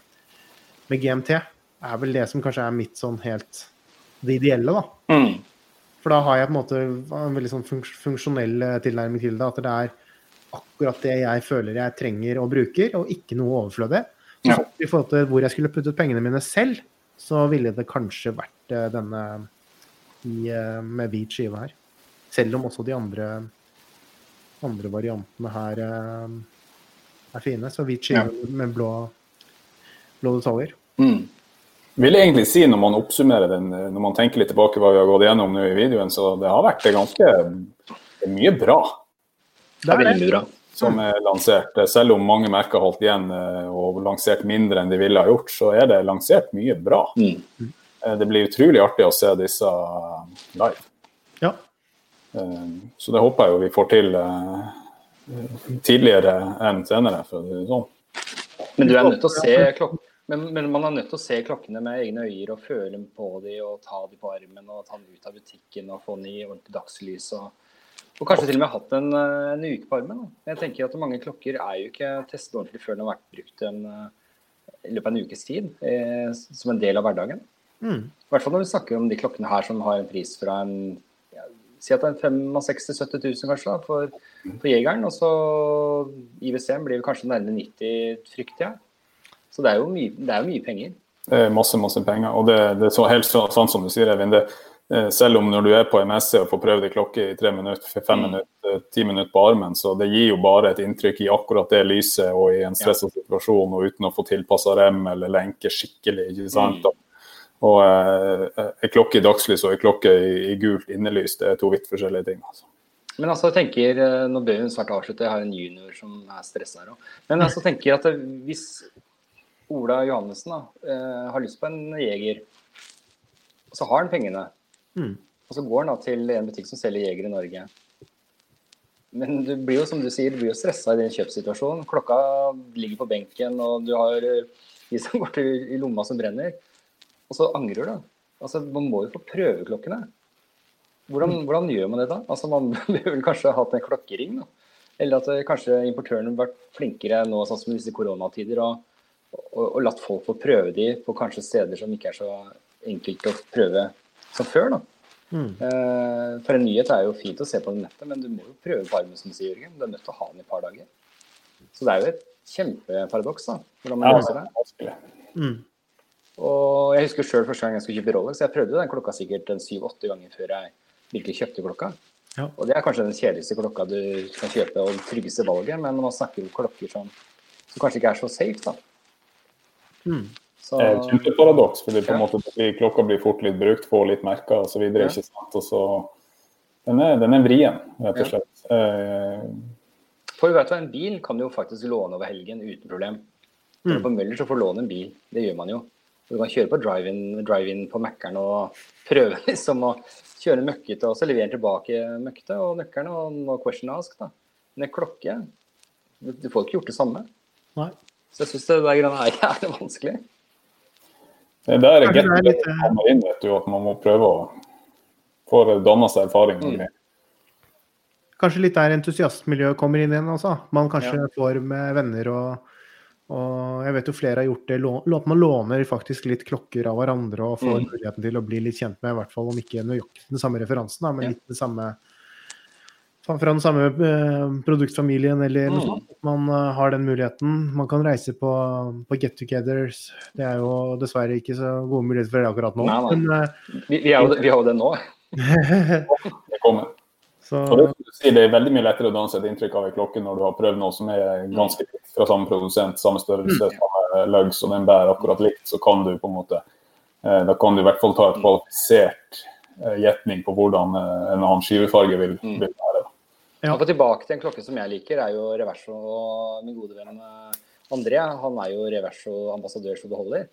med GMT er vel det som kanskje er mitt sånn helt det ideelle, da. Mm. For da har jeg på en måte en veldig sånn funksjonell tilnærming til det. At det er akkurat det jeg føler jeg trenger og bruker, og ikke noe overflødig. Ja. I forhold til hvor jeg skulle puttet pengene mine selv, så ville det kanskje vært eh, denne i, eh, med hvit skive her. Selv om også de andre, andre variantene her eh, er fine. Så hvit skive med blå, blå detaljer. Mm. Vil jeg egentlig si når man oppsummerer den, når man tenker litt tilbake hva vi har gått gjennom nå i videoen, så det har vært det ganske det mye bra Det er veldig bra. Som er lansert. Selv om mange merker holdt igjen eh, og lansert mindre enn de ville ha gjort, så er det lansert mye bra. Mm. Eh, Det blir utrolig artig å se disse live. Ja. Eh, Så det håper jeg jo vi får til eh, tidligere enn senere, for å si det sånn. Men du er nødt til å se klok men, men man er nødt til å se klokkene med egne øyne og føle på dem og ta dem på armen og ta dem ut av butikken og få dem i ordentlig dagslys. Og, og kanskje til og med hatt en, eh, en uke på armen. Da. Jeg tenker at mange klokker er jo ikke testet ordentlig før den har vært brukt en, eh, i løpet av en ukes tid eh, som en del av hverdagen. Mm. I hvert fall når vi snakker om de klokkene her som har en pris fra en ja, Si at det er en 65 000-70 000 kanskje da, for, for jegeren. Og så IWC-en blir kanskje nærmere 90, frykter jeg. Så det er jo mye, det er jo mye penger. Det er masse, masse penger. Og det, det er så helt så, sånn som du sier, Eivind. det, eh, Selv om når du er på en messe og får prøvd ei klokke i tre minutter, fem Mm. minutter, ti minutter på armen, så det gir jo bare et inntrykk i akkurat det lyset og i en stressa situasjon og uten å få tilpassa rem eller lenke skikkelig. ikke sant? Mm. Og eh, ei klokke i dagslys og ei klokke i, gult innelys, det er to vidt forskjellige ting. altså. Men altså, jeg tenker, eh, Nå bør hun snart avslutte, jeg har en junior som er stressa her òg. Men altså, jeg tenker at hvis Ola Johannessen da, eh, har lyst på en jeger, så har han pengene, Mm. og så går han da til en butikk som selger jeger i Norge. Men du blir jo som du sier, du blir jo stressa i din kjøpssituasjonen. Klokka ligger på benken, og du har eh, de som går til i lomma som brenner. Og så angrer du. Altså, Man må jo få prøveklokkene. Hvordan, hvordan gjør man det da? Altså, Man burde vel kanskje hatt en klokkering? da. Eller at eh, kanskje importøren har vært flinkere nå sånn som i disse koronatider og, og, og latt folk få prøve de på kanskje steder som ikke er så enkelt å prøve som før. da. Mm. Eh, For en nyhet er jo fint å se på nettet, men du må jo prøve på armen, som du sier, Jørgen. Du er nødt til å ha den i et par dager. Så det er jo et kjempeparadoks, da. Hvordan man løser det. Mm. Og jeg husker sjøl første gang jeg skulle kjøpe Rolex, jeg prøvde den klokka sikkert syv-åtte ganger før jeg virkelig kjøpte klokka. Ja. Og det er kanskje den kjedeligste klokka du kan kjøpe, og det tryggeste valget, men man snakker om klokker som, som kanskje ikke er så safe, da. Mm. Så, Det er et kjempeparadoks, fordi på en måte blir klokka blir fort litt brukt, får litt merker osv. Ja. ikke sant? Og så den er, den er vrien, rett og slett. Eh, For vet du hva, en bil kan du jo faktisk låne over helgen uten problem. Mm. er på Møller så får du låne en bil, det gjør man jo. Du kan kjøre på drive-in drive på Mækkern og prøve liksom å kjøre møkkete, og så levere tilbake møkkete, og nøkkelen og no question ask. da. Men en klokke, du får ikke gjort det samme. Nei. Så jeg syns det der greiene er jævlig vanskelig. Det er der det er get litt, eh, kommer inn, vet du, at man må prøve å få danna seg erfaring. Mm. Kanskje litt der entusiastmiljøet kommer inn igjen altså. Man kanskje får med venner og, og Jeg vet jo flere har gjort det. At man låner faktisk litt klokker av hverandre og får Mm. muligheten til å bli litt kjent med, i hvert fall om ikke nøyaktig den samme referansen, da, men Ja. litt den samme fra den samme eh, produktfamilien eller noe Mm. sånt. Man eh, har den muligheten. Man kan reise på, på get-togethers. Det er jo dessverre ikke så gode muligheter for det akkurat nå. Nei, nei. Men, eh, Vi, vi, har jo vi har jo det nå. Det kommer. så det, som det er veldig mye lettere å danse et inntrykk av en klokke når du har prøvd noe som er ganske likt fra samme produsent, samme størrelse, samme lugs, og den bærer akkurat likt, så kan du på en måte Da kan du i hvert fall ta et kvalifisert gjetning på hvordan en annen skivefarge vil, Mm. vil være. Ja. Og tilbake til en klokke som jeg liker, er jo Reverso. Min gode venn eh, André han er jo Reverso-ambassadør så det holder.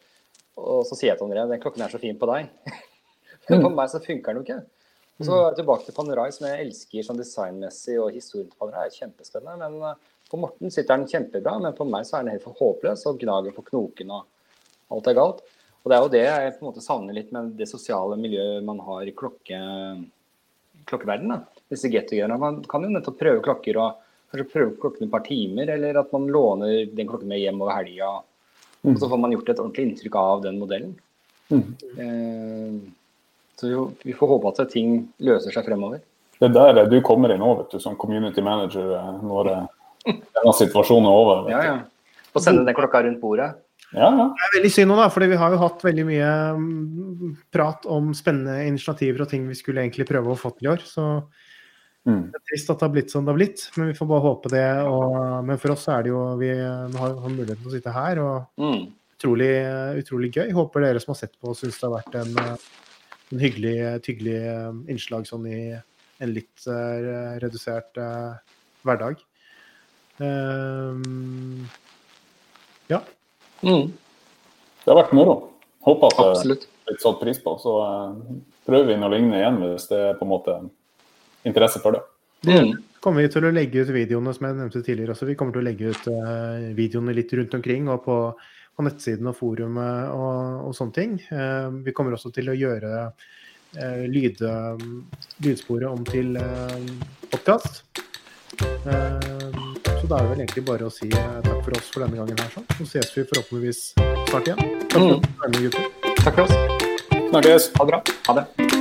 Og så sier jeg til André den klokken er så fin på deg. Men på meg så funker den jo ikke. Og så jeg tilbake til Panerai, som jeg elsker sånn designmessig, og historien til Panerai er kjempespennende. Men eh, på Morten sitter den kjempebra, men på meg så er den helt for håpløs og gnager på knoken og alt er galt. Og det er jo det jeg på en måte savner litt med det sosiale miljøet man har i klokke, klokkeverdenen. Disse get-togetherene. Man kan jo nettopp prøve klokker og kanskje prøve klokken et par timer, eller at man låner den klokken med hjem over helga. Og så får man gjort et ordentlig inntrykk av den modellen. Mm. Eh, så vi- vi får håpe at ting løser seg fremover. Det er der du kommer inn òg, vet du, som community manager eh, når eh, denne situasjonen er over. Vet Ja, ja. Og sende den klokka rundt bordet. ja, ja. Det er veldig synd nå, da, fordi vi har jo hatt veldig mye mm, prat om spennende initiativer og ting vi skulle egentlig prøve å få til i år. Så Mm. det er trist at det har blitt som det har blitt, men vi får bare håpe det. Og, men for oss er det jo Vi har, har muligheten til å sitte her, og Mm. utrolig, utrolig gøy. Håper dere som har sett på, syns det har vært en, en hyggelig, et hyggelig eh, innslag sånn i en litt uh, redusert uh, hverdag. Um, ja. Mm. Det har vært moro. Håper at det er blitt satt pris på. Så uh, prøver vi noe lignende igjen hvis det er på en måte interesse for det. Mm. kommer vi til å legge ut videoene som jeg nevnte tidligere også. Vi kommer til å legge ut uh, videoene litt rundt omkring og på, på nettsiden og forumet og, og sånne ting. Uh, vi kommer også til å gjøre uh, lyd, lydsporet om til uh, podkast. så da er det vel egentlig bare å si eh, takk for oss for denne gangen her. sånn. Så ses vi forhåpentligvis snart igjen. Takk for mm. Takk for oss. Snakkes! Ha det bra. Ha det.